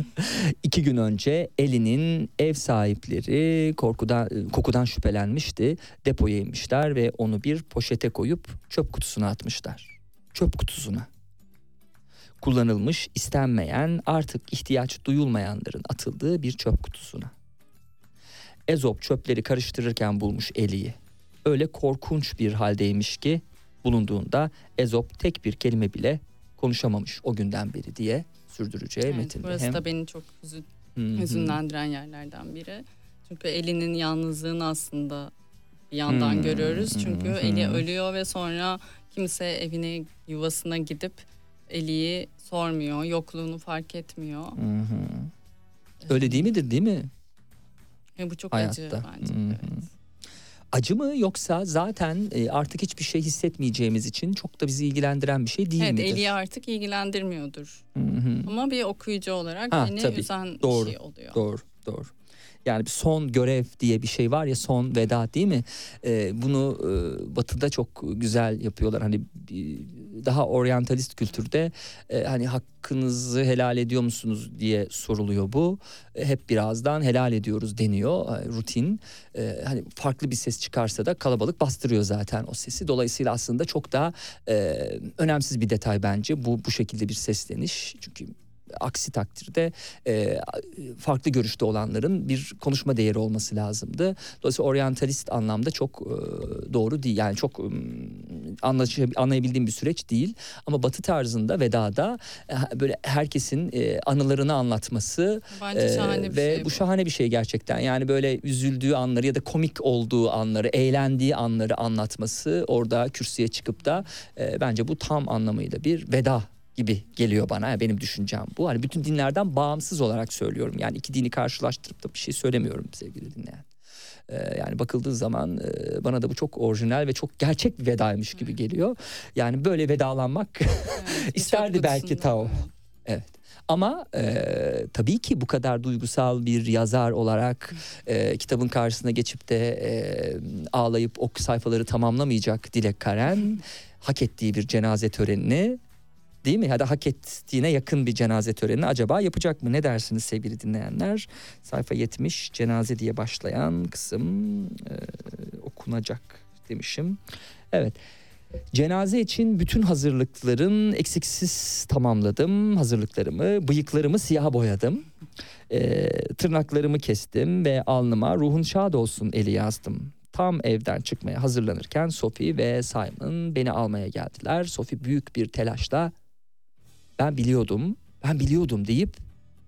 İki gün önce Eli'nin ev sahipleri korkudan, kokudan şüphelenmişti. Depoya inmişler ve onu bir poşete koyup çöp kutusuna atmışlar. Çöp kutusuna. Kullanılmış, istenmeyen, artık ihtiyaç duyulmayanların atıldığı bir çöp kutusuna. Ezop çöpleri karıştırırken bulmuş Eli'yi. Öyle korkunç bir haldeymiş ki bulunduğunda Ezop tek bir kelime bile konuşamamış o günden beri diye sürdüreceği Evet, metinde. burası Hem- da beni çok hüzün, Hı hı. hüzünlendiren yerlerden biri. Çünkü Eli'nin yalnızlığını aslında bir yandan Hmm, görüyoruz. Çünkü hı. Eli ölüyor ve sonra kimse evine yuvasına gidip Eli'yi sormuyor, yokluğunu fark etmiyor. Hı hı. Öyle değil midir değil mi? Bu çok Hayatta. acı bence. Evet. Acı mı yoksa zaten e, artık hiçbir şey hissetmeyeceğimiz için çok da bizi ilgilendiren bir şey değil Evet, midir? Eli'yi artık ilgilendirmiyordur. Hı hı. Ama bir okuyucu olarak Ha, beni tabii. üzen Doğru, bir şey oluyor. Doğru, doğru. Yani bir son görev diye bir şey var ya son veda değil mi? Ee, bunu e, Batı'da çok güzel yapıyorlar. Hani bir- daha oryantalist kültürde e, hani hakkınızı helal ediyor musunuz diye soruluyor bu. E, hep birazdan helal ediyoruz deniyor e, rutin. E, hani farklı bir ses çıkarsa da kalabalık bastırıyor zaten o sesi. Dolayısıyla aslında çok daha e, önemsiz bir detay bence bu bu şekilde bir sesleniş. Çünkü aksi takdirde e, farklı görüşte olanların bir konuşma değeri olması lazımdı. Dolayısıyla oryantalist anlamda çok e, doğru değil. Yani çok anlaşı- anlayabildiğim bir süreç değil. Ama batı tarzında vedada e, böyle herkesin e, anılarını anlatması Bence şahane bir ve şey bu şahane bir şey gerçekten. Yani böyle üzüldüğü anları ya da komik olduğu anları, eğlendiği anları anlatması orada kürsüye çıkıp da e, bence bu tam anlamıyla bir veda gibi geliyor bana. Yani benim düşüncem bu. Hani bütün dinlerden bağımsız olarak söylüyorum. Yani iki dini karşılaştırıp da bir şey söylemiyorum sevgili dinleyen. Ee, yani bakıldığı zaman e, bana da bu çok orijinal ve çok gerçek bir vedaymış gibi geliyor. Yani böyle vedalanmak Evet, isterdi belki Tao. evet. Evet. Ama e, tabii ki bu kadar duygusal bir yazar olarak e, kitabın karşısına geçip de e, ağlayıp o sayfaları tamamlamayacak Dilek Karen hak ettiği bir cenaze törenini Değil mi? Ya da hak ettiğine yakın bir cenaze törenini acaba yapacak mı? Ne dersiniz sevgili dinleyenler? Sayfa 70 cenaze diye başlayan kısım e, okunacak demişim. Evet. Cenaze için bütün hazırlıkların eksiksiz tamamladım hazırlıklarımı. Bıyıklarımı siyaha boyadım. E, tırnaklarımı kestim ve alnıma ruhun şad olsun eli yazdım. Tam evden çıkmaya hazırlanırken Sophie ve Simon beni almaya geldiler. Sophie büyük bir telaşla ben biliyordum, ben biliyordum deyip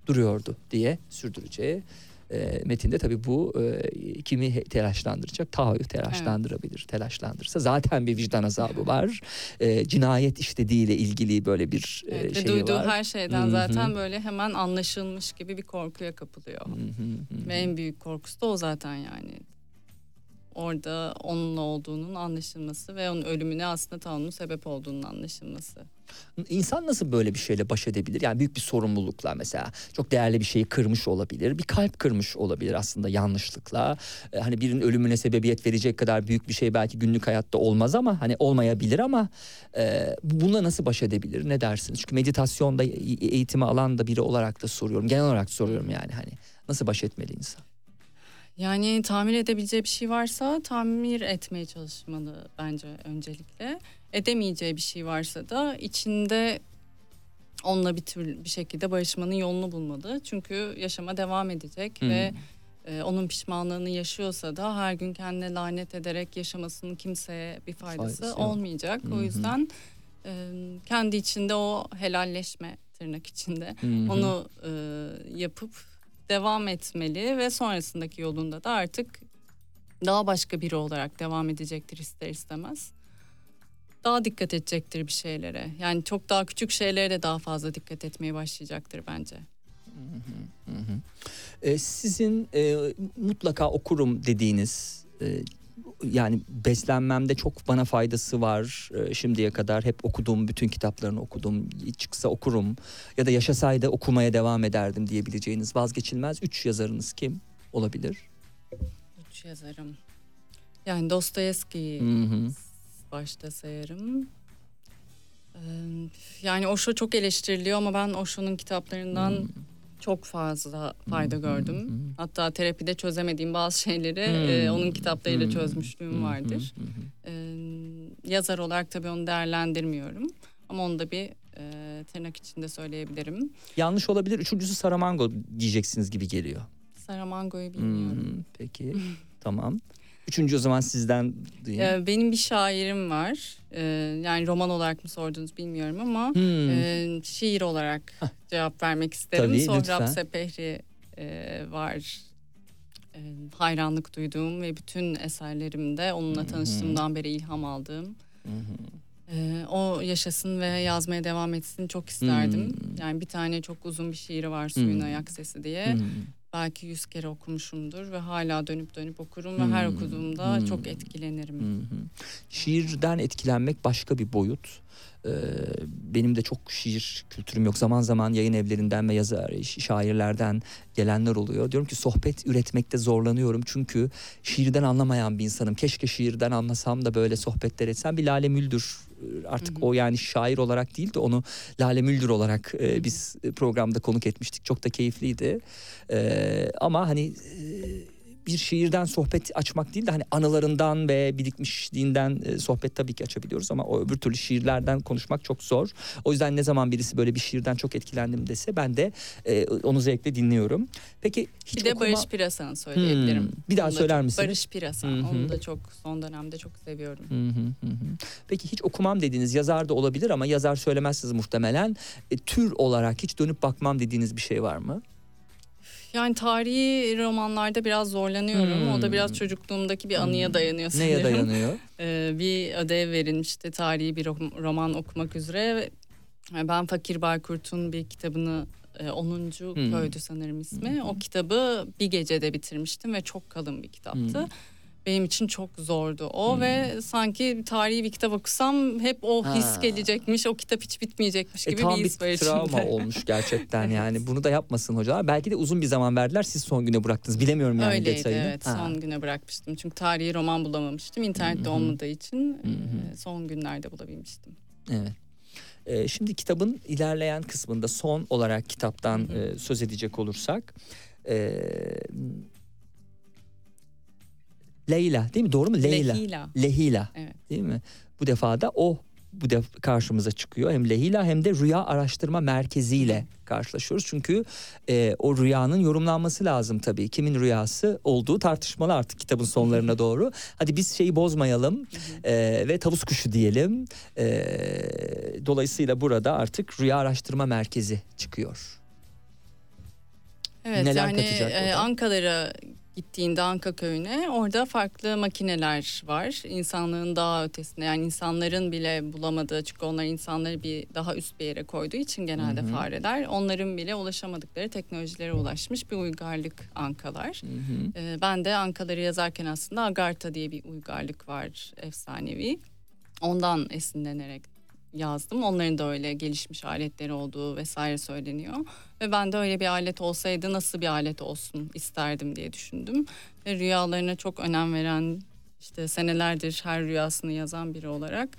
duruyordu diye sürdüreceği. E, metinde tabii bu e, kimi telaşlandıracak? Tahayyü telaşlandırabilir. Telaşlandırırsa zaten bir vicdan azabı var. E, cinayet işlediğiyle ilgili böyle bir e, Evet, ve şeyi duyduğu var. her şeyden Hı hı. zaten böyle hemen anlaşılmış gibi bir korkuya kapılıyor. Hı hı hı. Ve en büyük korkusu da o zaten yani. Orada onunla olduğunun anlaşılması ve onun ölümüne aslında Tanrı'nın sebep olduğunun anlaşılması. İnsan nasıl böyle bir şeyle baş edebilir? Yani büyük bir sorumlulukla mesela çok değerli bir şeyi kırmış olabilir. Bir kalp kırmış olabilir aslında yanlışlıkla. Ee, hani birinin ölümüne sebebiyet verecek kadar büyük bir şey belki günlük hayatta olmaz ama hani olmayabilir ama e, bununla nasıl baş edebilir? Ne dersiniz? Çünkü meditasyonda e- eğitimi alan da biri olarak da soruyorum. Genel olarak soruyorum yani hani nasıl baş etmeli insan? Yani tamir edebileceği bir şey varsa tamir etmeye çalışmalı bence öncelikle. Edemeyeceği bir şey varsa da içinde onunla bir tür bir şekilde barışmanın yolunu bulmalı. Çünkü yaşama devam edecek Hmm. ve e, onun pişmanlığını yaşıyorsa da her gün kendine lanet ederek yaşamasının kimseye bir faydası, Faydası yok. olmayacak. Hı. O yüzden e, kendi içinde o helalleşme tırnak içinde hı. onu e, yapıp devam etmeli ve sonrasındaki yolunda da artık daha başka biri olarak devam edecektir ister istemez. Daha dikkat edecektir bir şeylere. Yani çok daha küçük şeylere de daha fazla dikkat etmeye başlayacaktır bence. Hı hı. Ee, sizin e, mutlaka okurum dediğiniz e, yani beslenmemde çok bana faydası var. E, şimdiye kadar hep okuduğum bütün kitaplarını okudum. Çıksa okurum ya da yaşasaydı okumaya devam ederdim diyebileceğiniz vazgeçilmez üç yazarınız kim olabilir? Üç yazarım. Yani hı. başta sayarım. Ee, Yani Osho çok eleştiriliyor ama ben Osho'nun kitaplarından Hmm. Çok fazla fayda gördüm. Hatta terapide çözemediğim bazı şeyleri e, onun kitaplarıyla çözmüşlüğüm vardır. Ee, yazar olarak tabii onu değerlendirmiyorum. Ama onu da bir e, tırnak içinde söyleyebilirim. Yanlış olabilir. Üçüncüsü Saramango diyeceksiniz gibi geliyor. Saramango'yu bilmiyorum. Hmm, peki tamam. Üçüncü o zaman sizden duyayım. Ee, benim bir şairim var. Ee, yani roman olarak mı sordunuz bilmiyorum ama Hmm. e, şiir olarak cevap vermek isterim. Tabii, Sohrab lütfen. Sepehri e, var. E, hayranlık duyduğum ve bütün eserlerimde onunla tanıştığımdan beri ilham aldığım. Hı. Ee, o yaşasın ve yazmaya devam etsin çok isterdim. Hmm. Yani bir tane çok uzun bir şiiri var Suyun Hmm. Ayak Sesi diye. Hmm. Belki yüz kere okumuşumdur ve hala dönüp dönüp okurum Hmm. ve her okuduğumda Hmm. çok etkilenirim. Hı. Şiirden etkilenmek başka bir boyut. Ee, benim de çok şiir kültürüm yok. Zaman zaman yayın evlerinden ve yazar şairlerden gelenler oluyor. Diyorum ki sohbet üretmekte zorlanıyorum. Çünkü şiirden anlamayan bir insanım. Keşke şiirden anlasam da böyle sohbetler etsem. Bir Lale Müldür e, artık Hı hı. o yani şair olarak değil de onu Lale Müldür olarak e, biz programda konuk etmiştik. Çok da keyifliydi. Ee, ama hani e, bir şiirden sohbet açmak değil de hani anılarından ve birikmişliğinden e, sohbet tabii ki açabiliyoruz ama o öbür türlü şiirlerden konuşmak çok zor. O yüzden ne zaman birisi böyle bir şiirden çok etkilendim dese ben de e, onu zevkle dinliyorum. Peki hiç Bir de okuma- Barış Pirasan'ı söyleyebilirim. Hmm, bir daha Onu söyler misiniz? Barış Pirasan. Hı hı. Onu da çok son dönemde çok seviyorum. Hı hı hı hı. Peki hiç okumam dediğiniz yazar da olabilir ama yazar söylemezsiniz muhtemelen. E, tür olarak hiç dönüp bakmam dediğiniz bir şey var mı? Yani tarihi romanlarda biraz zorlanıyorum. O da Hmm. biraz çocukluğumdaki bir anıya Hmm. dayanıyor sanırım. Neye dayanıyor? Ee, bir ödev verilmişti tarihi bir rom- roman okumak üzere. ve Ben Fakir Baykurt'un bir kitabını e, 10. Hmm. köydü sanırım ismi. O kitabı bir gecede bitirmiştim ve çok kalın bir kitaptı. Hmm. Benim için çok zordu o Hmm. ve sanki tarihi bir kitap okusam hep o his Ha. gelecekmiş, o kitap hiç bitmeyecekmiş E, gibi tam bir bir his var travma içimde. olmuş gerçekten yani. Bunu da yapmasın hocalar. Belki de uzun bir zaman verdiler siz son güne bıraktınız. Bilemiyorum yani Öyleydi detayını. evet Ha. son güne bırakmıştım. Çünkü tarihi roman bulamamıştım. İnternette Hı hı. olmadığı için Hı hı. e, son günlerde bulabilmiştim. Evet. E, şimdi kitabın ilerleyen kısmında son olarak kitaptan e, söz edecek olursak e, Leyla değil mi? Doğru mu? Leyla. Lehila. Lehila. Evet. Değil mi? Bu defa da o bu def karşımıza çıkıyor. Hem Lehila hem de Rüya Araştırma Merkezi ile karşılaşıyoruz. Çünkü e, o rüyanın yorumlanması lazım tabii. Kimin rüyası olduğu tartışmalı artık kitabın sonlarına doğru. Hadi biz şeyi bozmayalım e, ve tavus kuşu diyelim. E, dolayısıyla burada artık Rüya Araştırma Merkezi çıkıyor. Evet Neler yani katacak e, da? Ankara'ya gittiğinde Anka köyüne orada farklı makineler var. İnsanlığın daha ötesinde yani insanların bile bulamadığı çünkü onlar insanları bir daha üst bir yere koyduğu için genelde fareler onların bile ulaşamadıkları teknolojilere ulaşmış bir uygarlık Ankalar. E, ben de Ankaları yazarken aslında Agartha diye bir uygarlık var efsanevi. Ondan esinlenerek yazdım. Onların da öyle gelişmiş aletleri olduğu vesaire söyleniyor. Ve ben de öyle bir alet olsaydı nasıl bir alet olsun isterdim diye düşündüm. Ve rüyalarına çok önem veren işte senelerdir her rüyasını yazan biri olarak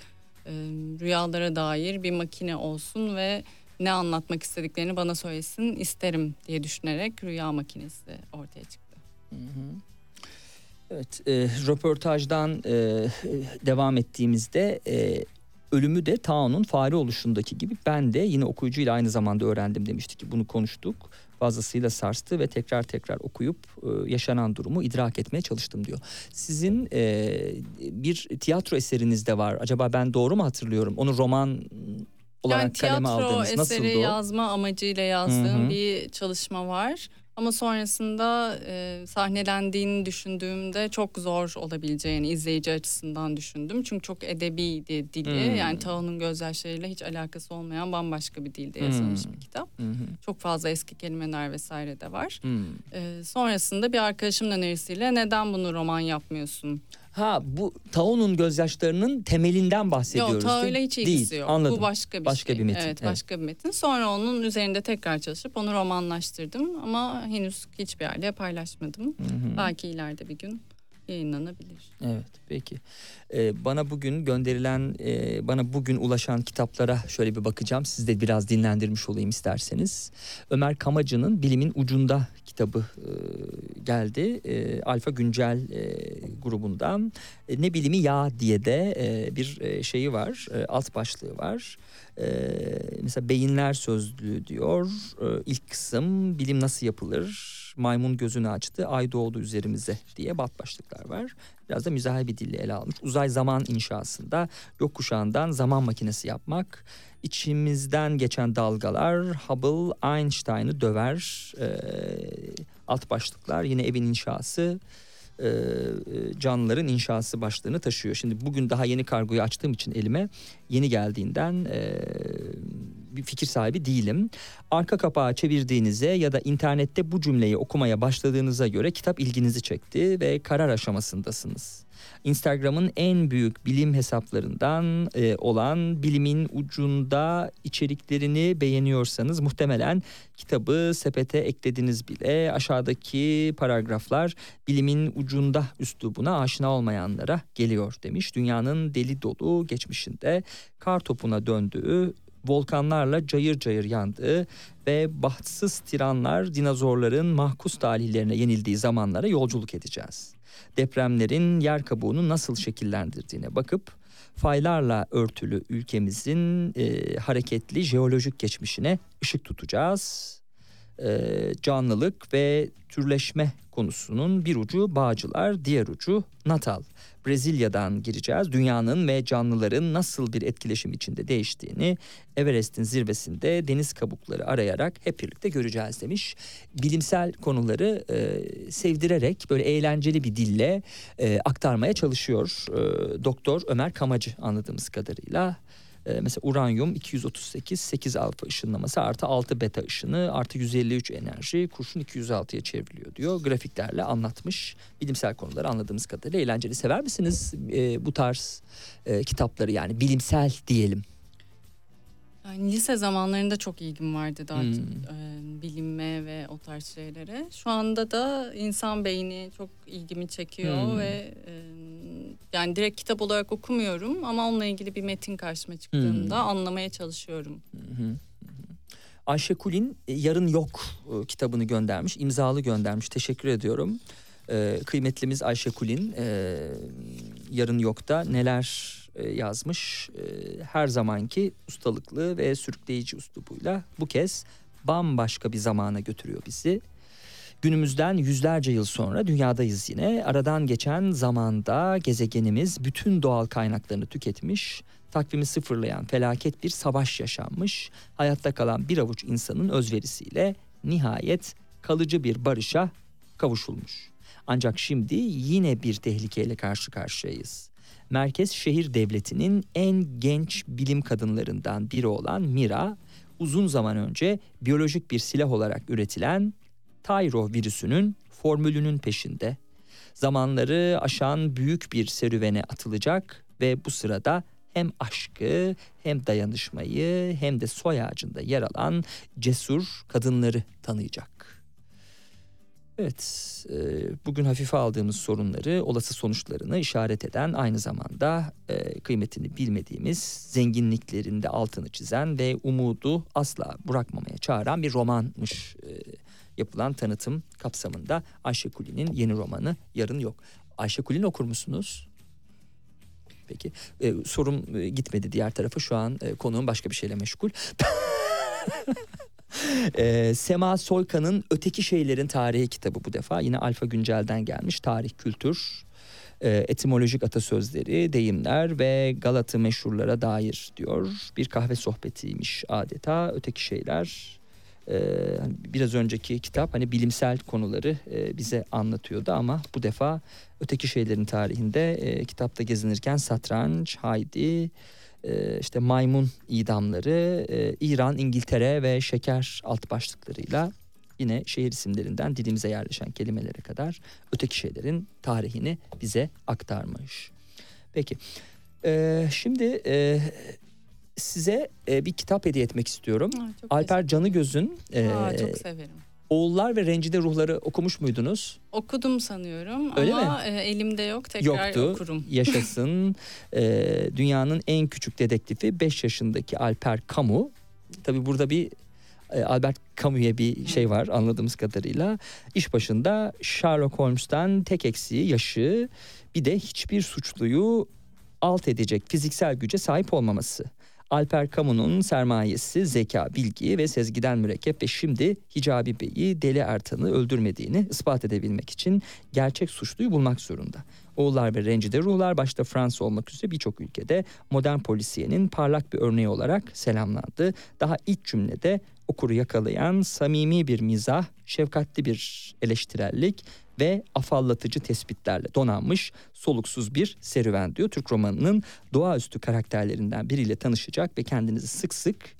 e, rüyalara dair bir makine olsun ve ne anlatmak istediklerini bana söylesin isterim diye düşünerek rüya makinesi ortaya çıktı. Evet, e, röportajdan e, devam ettiğimizde e, ölümü de Tao'nun fare oluşundaki gibi ben de yine okuyucuyla aynı zamanda öğrendim demiştik ki bunu konuştuk. Fazlasıyla sarstı ve tekrar tekrar okuyup e, yaşanan durumu idrak etmeye çalıştım diyor. Sizin e, bir tiyatro eseriniz de var. Acaba ben doğru mu hatırlıyorum? Onu roman olarak yani kaleme tiyatro aldınız. Nasıldı eseri yazma amacıyla yazdığım Hı hı. bir çalışma var. Ama sonrasında e, sahnelendiğini düşündüğümde çok zor olabileceğini izleyici açısından düşündüm. Çünkü çok edebiydi dili. Hmm. Yani Tao'nun gözyaşlarıyla hiç alakası olmayan bambaşka bir dilde yazılmış Hmm. bir kitap. Hı. Çok fazla eski kelimeler vesaire de var. Hmm. E, sonrasında bir arkadaşımın önerisiyle neden bunu roman yapmıyorsun? Ha bu Tao'nun gözyaşlarının temelinden bahsediyoruz. Yok ta değil- öyle hiç değil. ilgisi yok. Anladım. Bu başka bir Başka şey. bir metin, Evet, evet. başka bir metin. Sonra onun üzerinde tekrar çalışıp onu romanlaştırdım ama henüz hiçbir yerde paylaşmadım. Hı hı. Belki ileride bir gün yayınlanabilir. Evet peki. Ee, bana bugün gönderilen, e, bana bugün ulaşan kitaplara şöyle bir bakacağım. Siz de biraz dinlendirmiş olayım isterseniz. Ömer Kamacı'nın Bilimin Ucunda kitabı e, geldi. E, Alfa Güncel e, grubundan. E, ne bilimi ya diye de e, bir e, şeyi var. E, alt başlığı var. E, mesela beyinler sözlüğü diyor. E, ilk kısım bilim nasıl yapılır? Maymun gözünü açtı, ay doğdu üzerimize diye bat başlıklar var. Biraz da mizahi bir dille ele almış. Uzay zaman inşasında gökkuşağından zaman makinesi yapmak. içimizden geçen dalgalar Hubble Einstein'ı döver. Ee, alt başlıklar yine evin inşası e, canlıların inşası başlığını taşıyor. Şimdi bugün daha yeni kargoyu açtığım için elime yeni geldiğinden e, bir fikir sahibi değilim. Arka kapağı çevirdiğinize ya da internette bu cümleyi okumaya başladığınıza göre kitap ilginizi çekti ve karar aşamasındasınız. Instagram'ın en büyük bilim hesaplarından e, olan Bilimin Ucunda içeriklerini beğeniyorsanız muhtemelen kitabı sepete eklediniz bile. Aşağıdaki paragraflar Bilimin Ucunda üslubuna aşina olmayanlara geliyor demiş. Dünyanın deli dolu geçmişinde kar topuna döndüğü volkanlarla cayır cayır yandığı ve bahtsız tiranlar dinozorların mahkus talihlerine yenildiği zamanlara yolculuk edeceğiz. Depremlerin yer kabuğunu nasıl şekillendirdiğine bakıp faylarla örtülü ülkemizin e, hareketli jeolojik geçmişine ışık tutacağız. E, canlılık ve türleşme konusunun bir ucu Bağcılar, diğer ucu Natal. Brezilya'dan gireceğiz. Dünyanın ve canlıların nasıl bir etkileşim içinde değiştiğini Everest'in zirvesinde deniz kabukları arayarak hep birlikte göreceğiz demiş. Bilimsel konuları e, sevdirerek böyle eğlenceli bir dille e, aktarmaya çalışıyor e, Doktor Ömer Kamacı anladığımız kadarıyla. E, mesela uranyum 238 8 alfa ışınlaması artı 6 beta ışını artı 153 enerji kurşun 206'ya çevriliyor diyor. Grafiklerle anlatmış bilimsel konuları anladığımız kadarıyla eğlenceli. Sever misiniz e, bu tarz e, kitapları yani bilimsel diyelim? Yani lise zamanlarında çok ilgim vardı daha Hmm. e, bilime ve o tarz şeylere. Şu anda da insan beyni çok ilgimi çekiyor Hmm. ve e, Yani direkt kitap olarak okumuyorum ama onunla ilgili bir metin karşıma çıktığında Hmm. anlamaya çalışıyorum. Ayşe Kulin e, Yarın Yok e, kitabını göndermiş, imzalı göndermiş. Teşekkür ediyorum. E, kıymetlimiz Ayşe Kulin e, Yarın Yok'ta neler e, yazmış. E, her zamanki ustalıklı ve sürükleyici üslubuyla bu kez bambaşka bir zamana götürüyor bizi. Günümüzden yüzlerce yıl sonra dünyadayız yine. Aradan geçen zamanda gezegenimiz bütün doğal kaynaklarını tüketmiş, takvimi sıfırlayan felaket bir savaş yaşanmış. Hayatta kalan bir avuç insanın özverisiyle nihayet kalıcı bir barışa kavuşulmuş. Ancak şimdi yine bir tehlikeyle karşı karşıyayız. Merkez şehir devletinin en genç bilim kadınlarından biri olan Mira, uzun zaman önce biyolojik bir silah olarak üretilen Tyro virüsünün formülünün peşinde. Zamanları aşan büyük bir serüvene atılacak ve bu sırada hem aşkı hem dayanışmayı hem de soy ağacında yer alan cesur kadınları tanıyacak. Evet, e, bugün hafife aldığımız sorunları, olası sonuçlarını işaret eden aynı zamanda e, kıymetini bilmediğimiz zenginliklerinde altını çizen ve umudu asla bırakmamaya çağıran bir romanmış e, yapılan tanıtım kapsamında Ayşe Kuli'nin yeni romanı Yarın Yok. Ayşe Kulin okur musunuz? Peki sorum gitmedi diğer tarafa şu an konuğum başka bir şeyle meşgul. E, Sema Soykan'ın Öteki Şeylerin Tarihi kitabı bu defa yine Alfa Güncel'den gelmiş tarih kültür e, etimolojik atasözleri, deyimler ve Galatı meşhurlara dair diyor. Bir kahve sohbetiymiş adeta. Öteki şeyler e, hani biraz önceki kitap hani bilimsel konuları e, bize anlatıyordu ama bu defa öteki şeylerin tarihinde e, kitapta gezinirken satranç, Haydi, e, işte maymun idamları, e, İran, İngiltere ve şeker alt başlıklarıyla yine şehir isimlerinden dilimize yerleşen kelimelere kadar öteki şeylerin tarihini bize aktarmış. Peki e, şimdi e, size e, bir kitap hediye etmek istiyorum. Aa, Alper Canıgöz'ün e, Aa, çok severim. Oğullar ve Rencide Ruhları okumuş muydunuz? Okudum sanıyorum Öyle ama e, elimde yok. Tekrar Yoktu. okurum. Yaşasın. Ee, dünyanın en küçük dedektifi 5 yaşındaki Alper Camus. Tabii burada bir e, Albert Camus'e bir şey var anladığımız kadarıyla. İş başında Sherlock Holmes'tan tek eksiği yaşı bir de hiçbir suçluyu alt edecek fiziksel güce sahip olmaması. Alper Camus'un sermayesi zeka, bilgi ve sezgiden mürekkep ve şimdi Hicabi Bey'i Deli Ertan'ı öldürmediğini ispat edebilmek için gerçek suçluyu bulmak zorunda. Oğullar ve Rencide Ruhlar başta Fransa olmak üzere birçok ülkede modern polisiyenin parlak bir örneği olarak selamlandı. Daha ilk cümlede okuru yakalayan samimi bir mizah, şefkatli bir eleştirellik ve afallatıcı tespitlerle donanmış soluksuz bir serüven diyor. Türk romanının doğaüstü karakterlerinden biriyle tanışacak ve kendinizi sık sık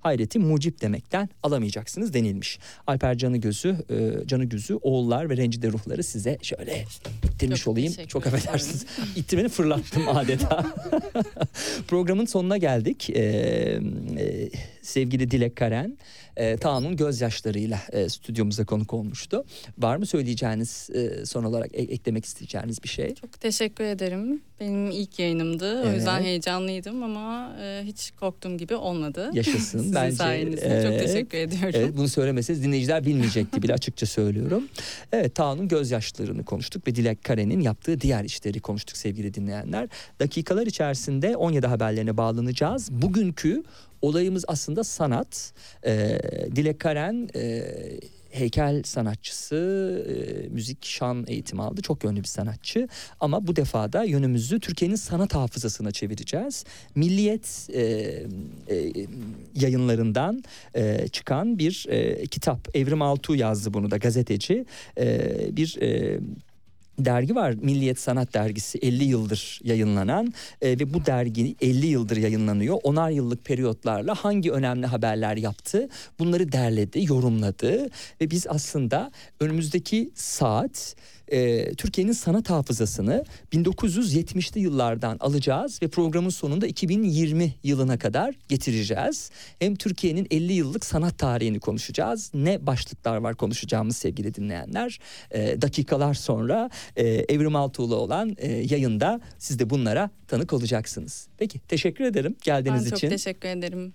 hayreti mucip demekten alamayacaksınız denilmiş. Alper Canı Gözü, e, Canı Gözü, Oğullar ve Rencide Ruhları size şöyle ittirmiş Çok olayım. Çok affedersiniz. İttirmeni fırlattım adeta. Programın sonuna geldik. Ee, e, sevgili Dilek Karen, e, Taan'ın gözyaşlarıyla e, stüdyomuza konuk olmuştu. Var mı söyleyeceğiniz, e, son olarak e- eklemek isteyeceğiniz bir şey? Çok teşekkür ederim. Benim ilk yayınımdı. O Evet. yüzden heyecanlıydım ama e, hiç korktuğum gibi olmadı. Yaşasın. Sizin Bence, sayenizde. Çok evet. teşekkür ediyorum. Evet bunu söylemeseniz dinleyiciler bilmeyecekti bile açıkça söylüyorum. Evet Taan'ın gözyaşlarını konuştuk ve Dilek Karen'in yaptığı diğer işleri konuştuk sevgili dinleyenler. Dakikalar içerisinde 17 haberlerine bağlanacağız. Bugünkü olayımız aslında sanat. Ee, Dilek Karen e, heykel sanatçısı, e, müzik şan eğitimi aldı. Çok yönlü bir sanatçı. Ama bu defa da yönümüzü Türkiye'nin sanat hafızasına çevireceğiz. Milliyet e, e, yayınlarından e, çıkan bir e, kitap. Evrim Altuğ yazdı bunu da gazeteci. E, bir e, dergi var Milliyet Sanat Dergisi 50 yıldır yayınlanan e, ve bu dergi 50 yıldır yayınlanıyor. Onar yıllık periyotlarla hangi önemli haberler yaptı bunları derledi, yorumladı ve biz aslında önümüzdeki saat e, Türkiye'nin sanat hafızasını 1970'li yıllardan alacağız ve programın sonunda 2020 yılına kadar getireceğiz. Hem Türkiye'nin 50 yıllık sanat tarihini konuşacağız. Ne başlıklar var konuşacağımız sevgili dinleyenler. E, dakikalar sonra e, Evrim Altuğ'la olan e, yayında siz de bunlara tanık olacaksınız. Peki teşekkür ederim geldiğiniz Ben çok için. teşekkür ederim.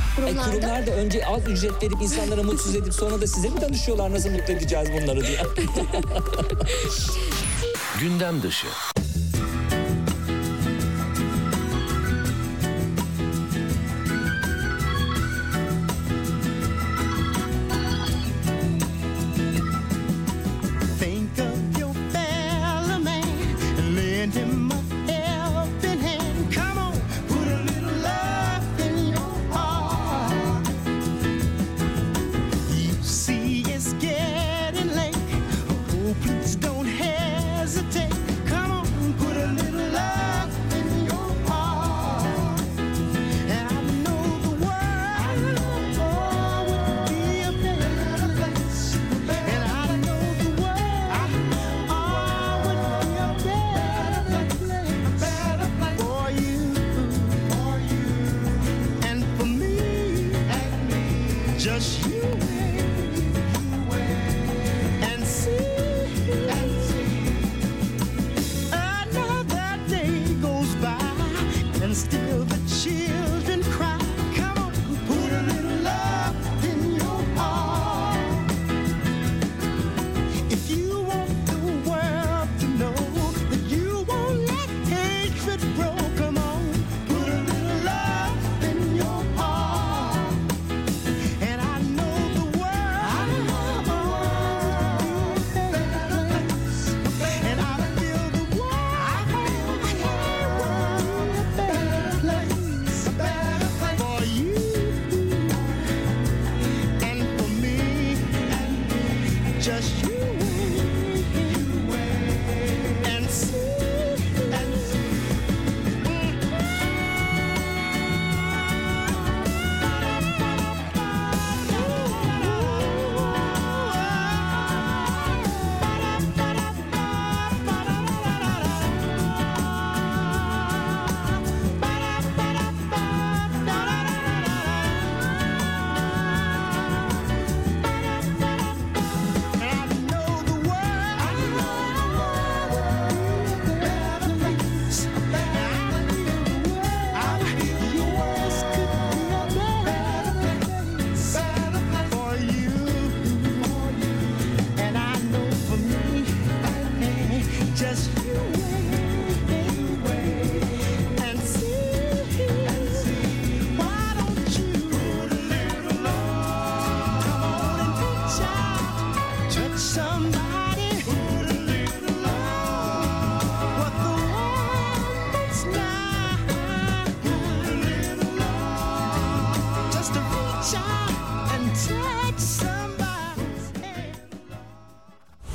E, Kurumlarda kurumlar da önce az ücret verip insanlara mutsuz edip sonra da size mi danışıyorlar nasıl mutlu edeceğiz bunları diye. Gündem dışı.